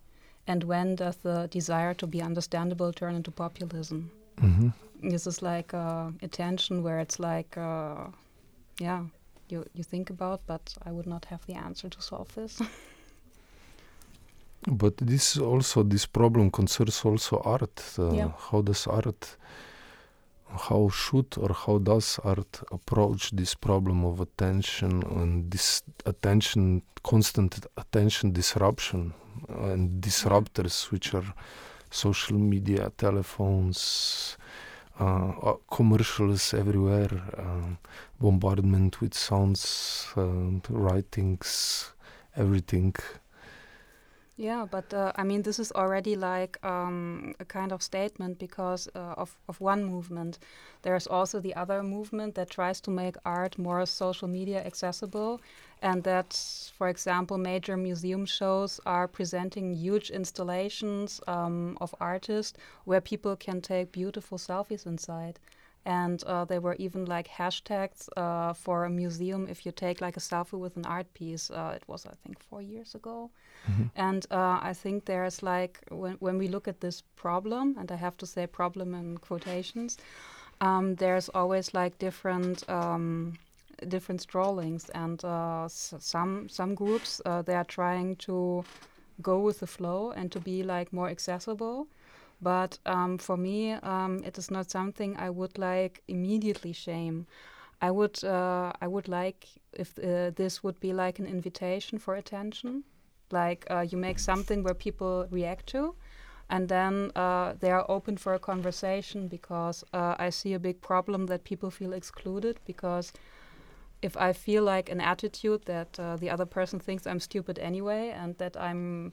Speaker 7: and when does the desire to be understandable turn into populism?
Speaker 1: Hmm
Speaker 7: This is like uh, a tension where it's like, uh, yeah, you you think about, but I would not have the answer to solve this.
Speaker 1: But this also this problem concerns also art. Uh,
Speaker 7: Yeah.
Speaker 1: How does art, how should or how does art approach this problem of attention and this attention, constant attention disruption and disruptors, which are social media, telephones, uh, uh, commercials everywhere, um, bombardment with sounds, uh, writings, everything.
Speaker 7: Yeah, but uh, I mean, this is already like um, a kind of statement because uh, of, of one movement. There's also the other movement that tries to make art more social media accessible, and that, for example, major museum shows are presenting huge installations um, of artists where people can take beautiful selfies inside. And uh, there were even like hashtags uh, for a museum if you take like a selfie with an art piece. Uh, it was, I think, four years ago. And uh, I think there's like when when we look at this problem, and I have to say problem in quotations, um, there's always like different um, different strollings, and uh, some some groups uh, they are trying to go with the flow and to be like more accessible. But um, for me, um, it is not something I would like immediately shame. I would uh, I would like if uh, this would be like an invitation for attention, like uh, you make something where people react to, and then uh, they are open for a conversation because I see a big problem that people feel excluded because if I feel like an attitude that uh, the other person thinks I'm stupid anyway and that I'm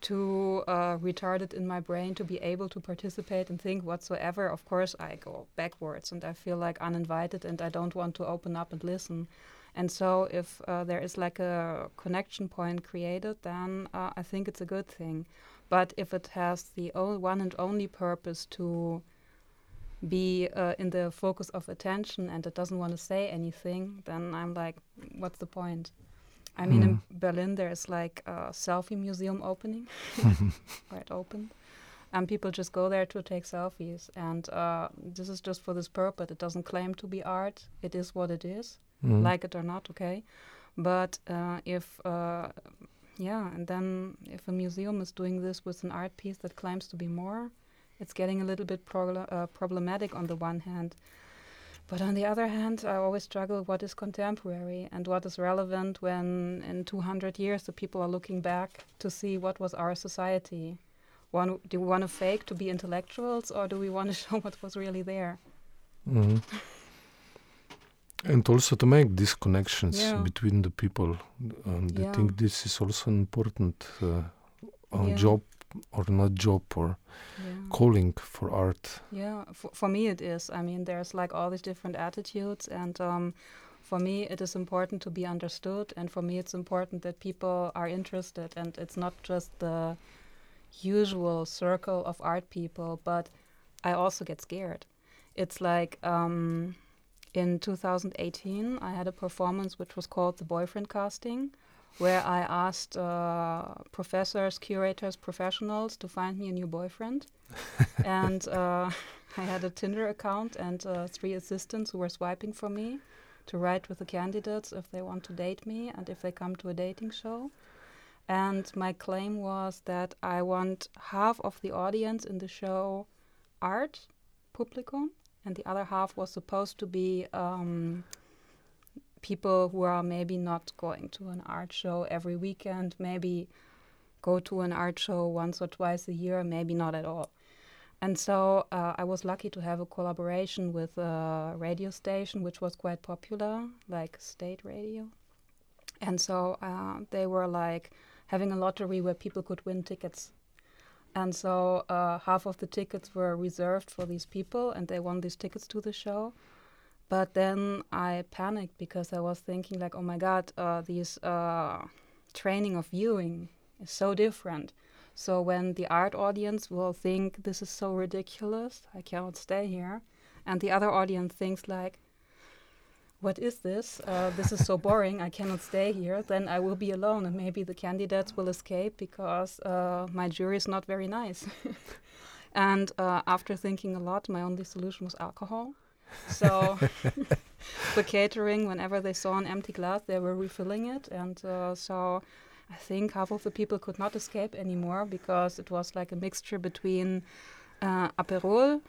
Speaker 7: too uh, retarded in my brain to be able to participate and think whatsoever, of course I go backwards and I feel like uninvited and I don't want to open up and listen. And so, if uh, there is like a connection point created, then uh, I think it's a good thing. But if it has the one and only purpose to be uh, in the focus of attention and it doesn't want to say anything, then I'm like, what's the point? I mean, in Berlin, there's like a selfie museum opening, or it opened, and people just go there to take selfies. And uh, this is just for this purpose. It doesn't claim to be art. It is what it is,
Speaker 1: Mhm.
Speaker 7: like it or not, okay. But uh, if, uh, yeah, and then if a museum is doing this with an art piece that claims to be more, it's getting a little bit uh, problematic on the one hand. But on the other hand, I always struggle what is contemporary and what is relevant when in 200 years the people are looking back to see what was our society. One, do we want to fake to be intellectuals or do we want to show what was really there?
Speaker 1: Mhm. And also to make these connections
Speaker 7: Yeah.
Speaker 1: between the people. And I think this is also an important uh,
Speaker 7: Yeah.
Speaker 1: job or not job or
Speaker 7: Yeah.
Speaker 1: calling for art.
Speaker 7: Yeah, for, for me it is. I mean, there's like all these different attitudes, and um, for me it is important to be understood, and for me it's important that people are interested, and it's not just the usual circle of art people, but I also get scared. It's like um, in 2018, I had a performance which was called the Boyfriend Casting, where I asked uh, professors, curators, professionals to find me a new boyfriend. and uh, I had a Tinder account and uh, three assistants who were swiping for me to write with the candidates if they want to date me and if they come to a dating show. And my claim was that I want half of the audience in the show art, publicum, and the other half was supposed to be um, people who are maybe not going to an art show every weekend, maybe go to an art show once or twice a year, maybe not at all. And so uh, I was lucky to have a collaboration with a radio station, which was quite popular, like state radio. And so uh, they were like having a lottery where people could win tickets. And so uh, half of the tickets were reserved for these people, and they won these tickets to the show. But then I panicked because I was thinking, like, oh my God, uh, these uh, training of viewing is so different. So when the art audience will think this is so ridiculous, I cannot stay here, and the other audience thinks like, what is this? Uh, this is so boring. I cannot stay here. Then I will be alone, and maybe the candidates will escape because uh, my jury is not very nice. and uh, after thinking a lot, my only solution was alcohol. So the catering, whenever they saw an empty glass, they were refilling it, and uh, so I think half of the people could not escape anymore because it was like a mixture between uh, Aperol,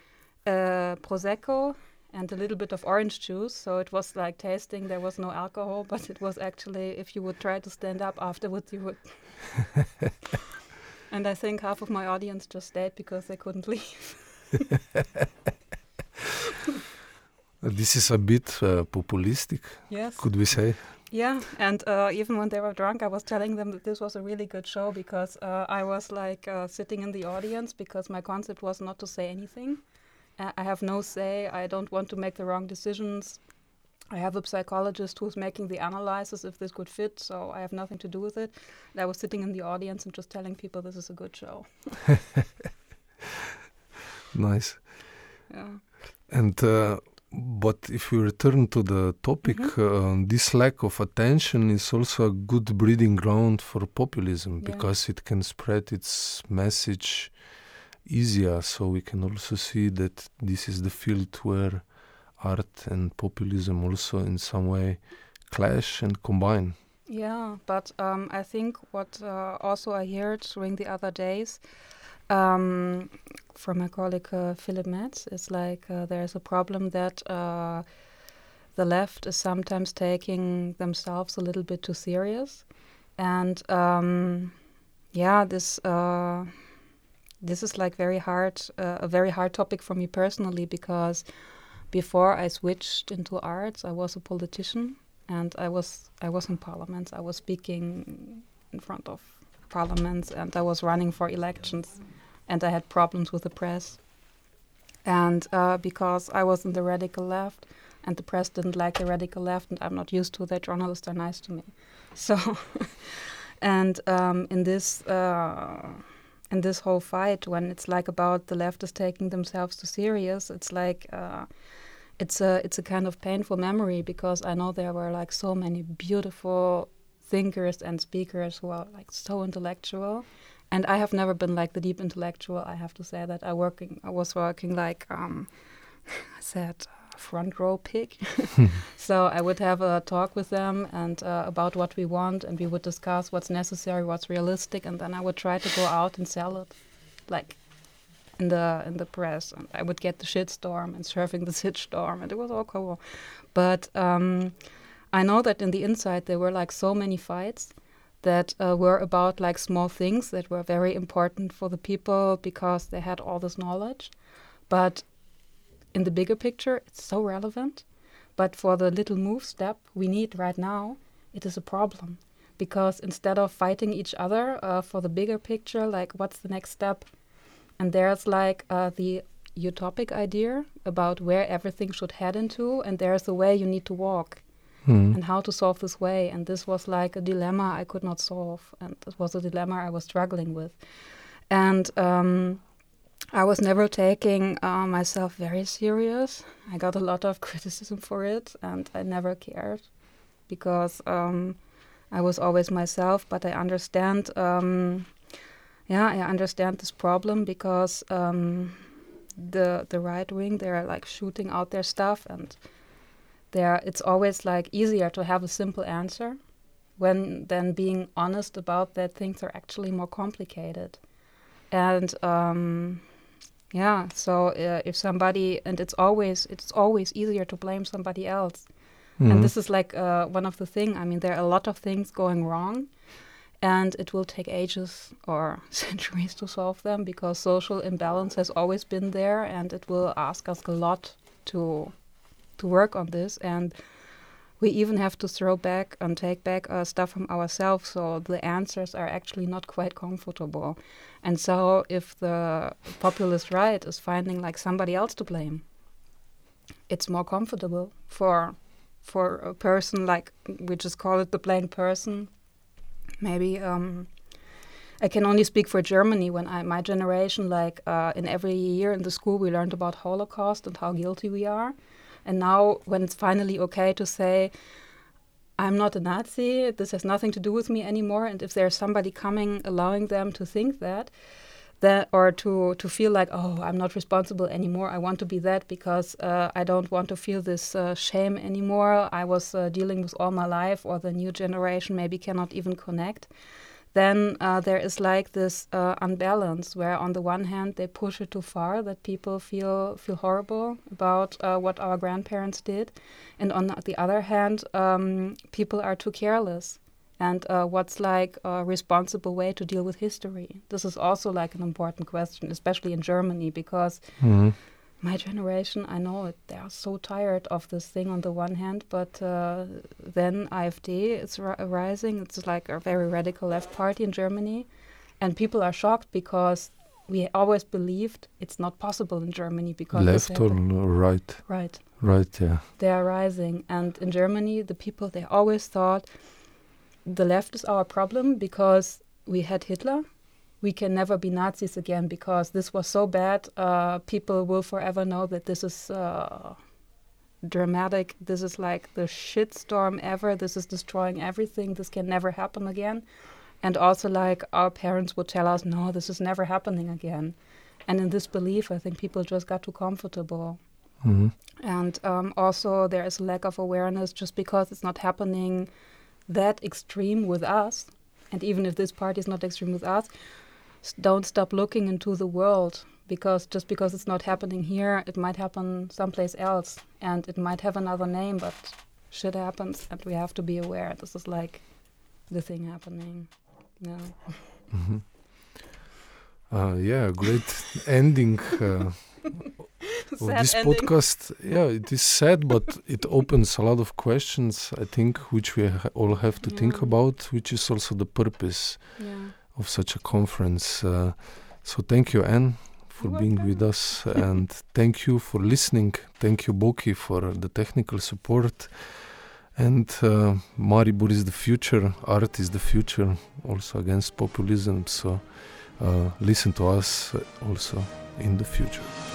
Speaker 7: uh, Prosecco, and a little bit of orange juice. So it was like tasting. There was no alcohol, but it was actually, if you would try to stand up afterwards, you would. and I think half of my audience just stayed because they couldn't leave.
Speaker 1: This is a bit uh, populistic,
Speaker 7: yes.
Speaker 1: could we say?
Speaker 7: Yeah, and uh, even when they were drunk, I was telling them that this was a really good show because uh, I was like uh, sitting in the audience because my concept was not to say anything. I have no say. I don't want to make the wrong decisions. I have a psychologist who's making the analysis if this could fit, so I have nothing to do with it. And I was sitting in the audience and just telling people this is a good show.
Speaker 1: nice.
Speaker 7: Yeah.
Speaker 1: And uh, but if we return to the topic,
Speaker 7: Mhm.
Speaker 1: uh, this lack of attention is also a good breeding ground for populism
Speaker 7: Yeah.
Speaker 1: because it can spread its message easier. So we can also see that this is the field where art and populism also in some way clash and combine.
Speaker 7: Yeah, but um, I think what uh, also I heard during the other days um, from my colleague uh, Philip Metz It's like uh, there's a problem that uh, the left is sometimes taking themselves a little bit too serious, and um, yeah, this uh, this is like very hard, uh, a very hard topic for me personally because before I switched into arts, I was a politician and I was I was in parliament. I was speaking in front of parliaments, and I was running for elections, and I had problems with the press. And uh, because I was in the radical left, and the press didn't like the radical left, and I'm not used to that journalists are nice to me, so. and um, in this uh, in this whole fight, when it's like about the left is taking themselves too serious, it's like. Uh, it's a it's a kind of painful memory because I know there were like so many beautiful thinkers and speakers who are like so intellectual, and I have never been like the deep intellectual. I have to say that I working I was working like um, I said uh, front row pick. so I would have a talk with them and uh, about what we want, and we would discuss what's necessary, what's realistic, and then I would try to go out and sell it, like in the in the press, and I would get the shitstorm and surfing the shitstorm, and it was all cool. But um, I know that in the inside there were like so many fights that uh, were about like small things that were very important for the people because they had all this knowledge, but in the bigger picture, it's so relevant. But for the little move step we need right now, it is a problem because instead of fighting each other uh, for the bigger picture, like what's the next step, and there's like uh, the utopic idea about where everything should head into, and there's a way you need to walk
Speaker 1: Hmm.
Speaker 7: and how to solve this way. And this was like a dilemma I could not solve, and it was a dilemma I was struggling with. And um, I was never taking uh, myself very serious. I got a lot of criticism for it, and I never cared because um, I was always myself. But I understand. Um, yeah, I understand this problem because um, the the right wing they're like shooting out their stuff and there it's always like easier to have a simple answer when than being honest about that things are actually more complicated and um, yeah so uh, if somebody and it's always it's always easier to blame somebody else
Speaker 1: Mhm.
Speaker 7: and this is like uh, one of the thing i mean there are a lot of things going wrong and it will take ages or centuries to solve them because social imbalance has always been there and it will ask us a lot to to work on this and we even have to throw back and take back uh, stuff from ourselves so the answers are actually not quite comfortable and so if the populist right is finding like somebody else to blame it's more comfortable for for a person like we just call it the blamed person maybe um, I can only speak for Germany. When I my generation, like uh, in every year in the school, we learned about Holocaust and how guilty we are. And now, when it's finally okay to say, "I'm not a Nazi. This has nothing to do with me anymore," and if there's somebody coming allowing them to think that, that or to to feel like, "Oh, I'm not responsible anymore. I want to be that because uh, I don't want to feel this uh, shame anymore. I was uh, dealing with all my life, or the new generation maybe cannot even connect." Then uh, there is like this uh, unbalance where on the one hand they push it too far that people feel feel horrible about uh, what our grandparents did. And on the other hand um, people are too careless. And uh, what's like a responsible way to deal with history? This is also like an important question especially in germany because
Speaker 1: Mhm.
Speaker 7: My generation, I know it, they are so tired of this thing on the one hand, but uh, then AfD is ri- rising. It's like a very radical left party in Germany, and people are shocked because we always believed it's not possible in Germany because
Speaker 1: Left or right?
Speaker 7: right
Speaker 1: Right, yeah.
Speaker 7: they are rising and in germany the people they always thought the left is our problem because we had hitler we can never be nazis again because this was so bad uh, people will forever know that this is uh, dramatic. This is like the shitstorm ever. This is destroying everything. This can never happen again. And also like our parents would tell us no this is never happening again. And in this belief i think people just got too comfortable.
Speaker 1: Hmm
Speaker 7: and um, also there is a lack of awareness just because it's not happening that extreme with us. And even if this party is not extreme with us don't stop looking into the world because just because it's not happening here it might happen someplace else and it might have another name but shit happens and we have to be aware this is like the thing happening. Yeah
Speaker 1: hmm Uh, yeah, great ending uh, of this
Speaker 7: ending.
Speaker 1: podcast. Yeah, it is sad, but it opens a lot of questions, I think, which we ha- all have to think about, which is also the purpose.
Speaker 7: Yeah
Speaker 1: of such a conference. Uh, so thank you, Anne, for
Speaker 7: You're
Speaker 1: being
Speaker 7: welcome.
Speaker 1: with us, and thank you for listening. Thank you, Boki, for the technical support. And uh, Maribor is the future, art is the future, also against populism. So uh, listen to us also in the future.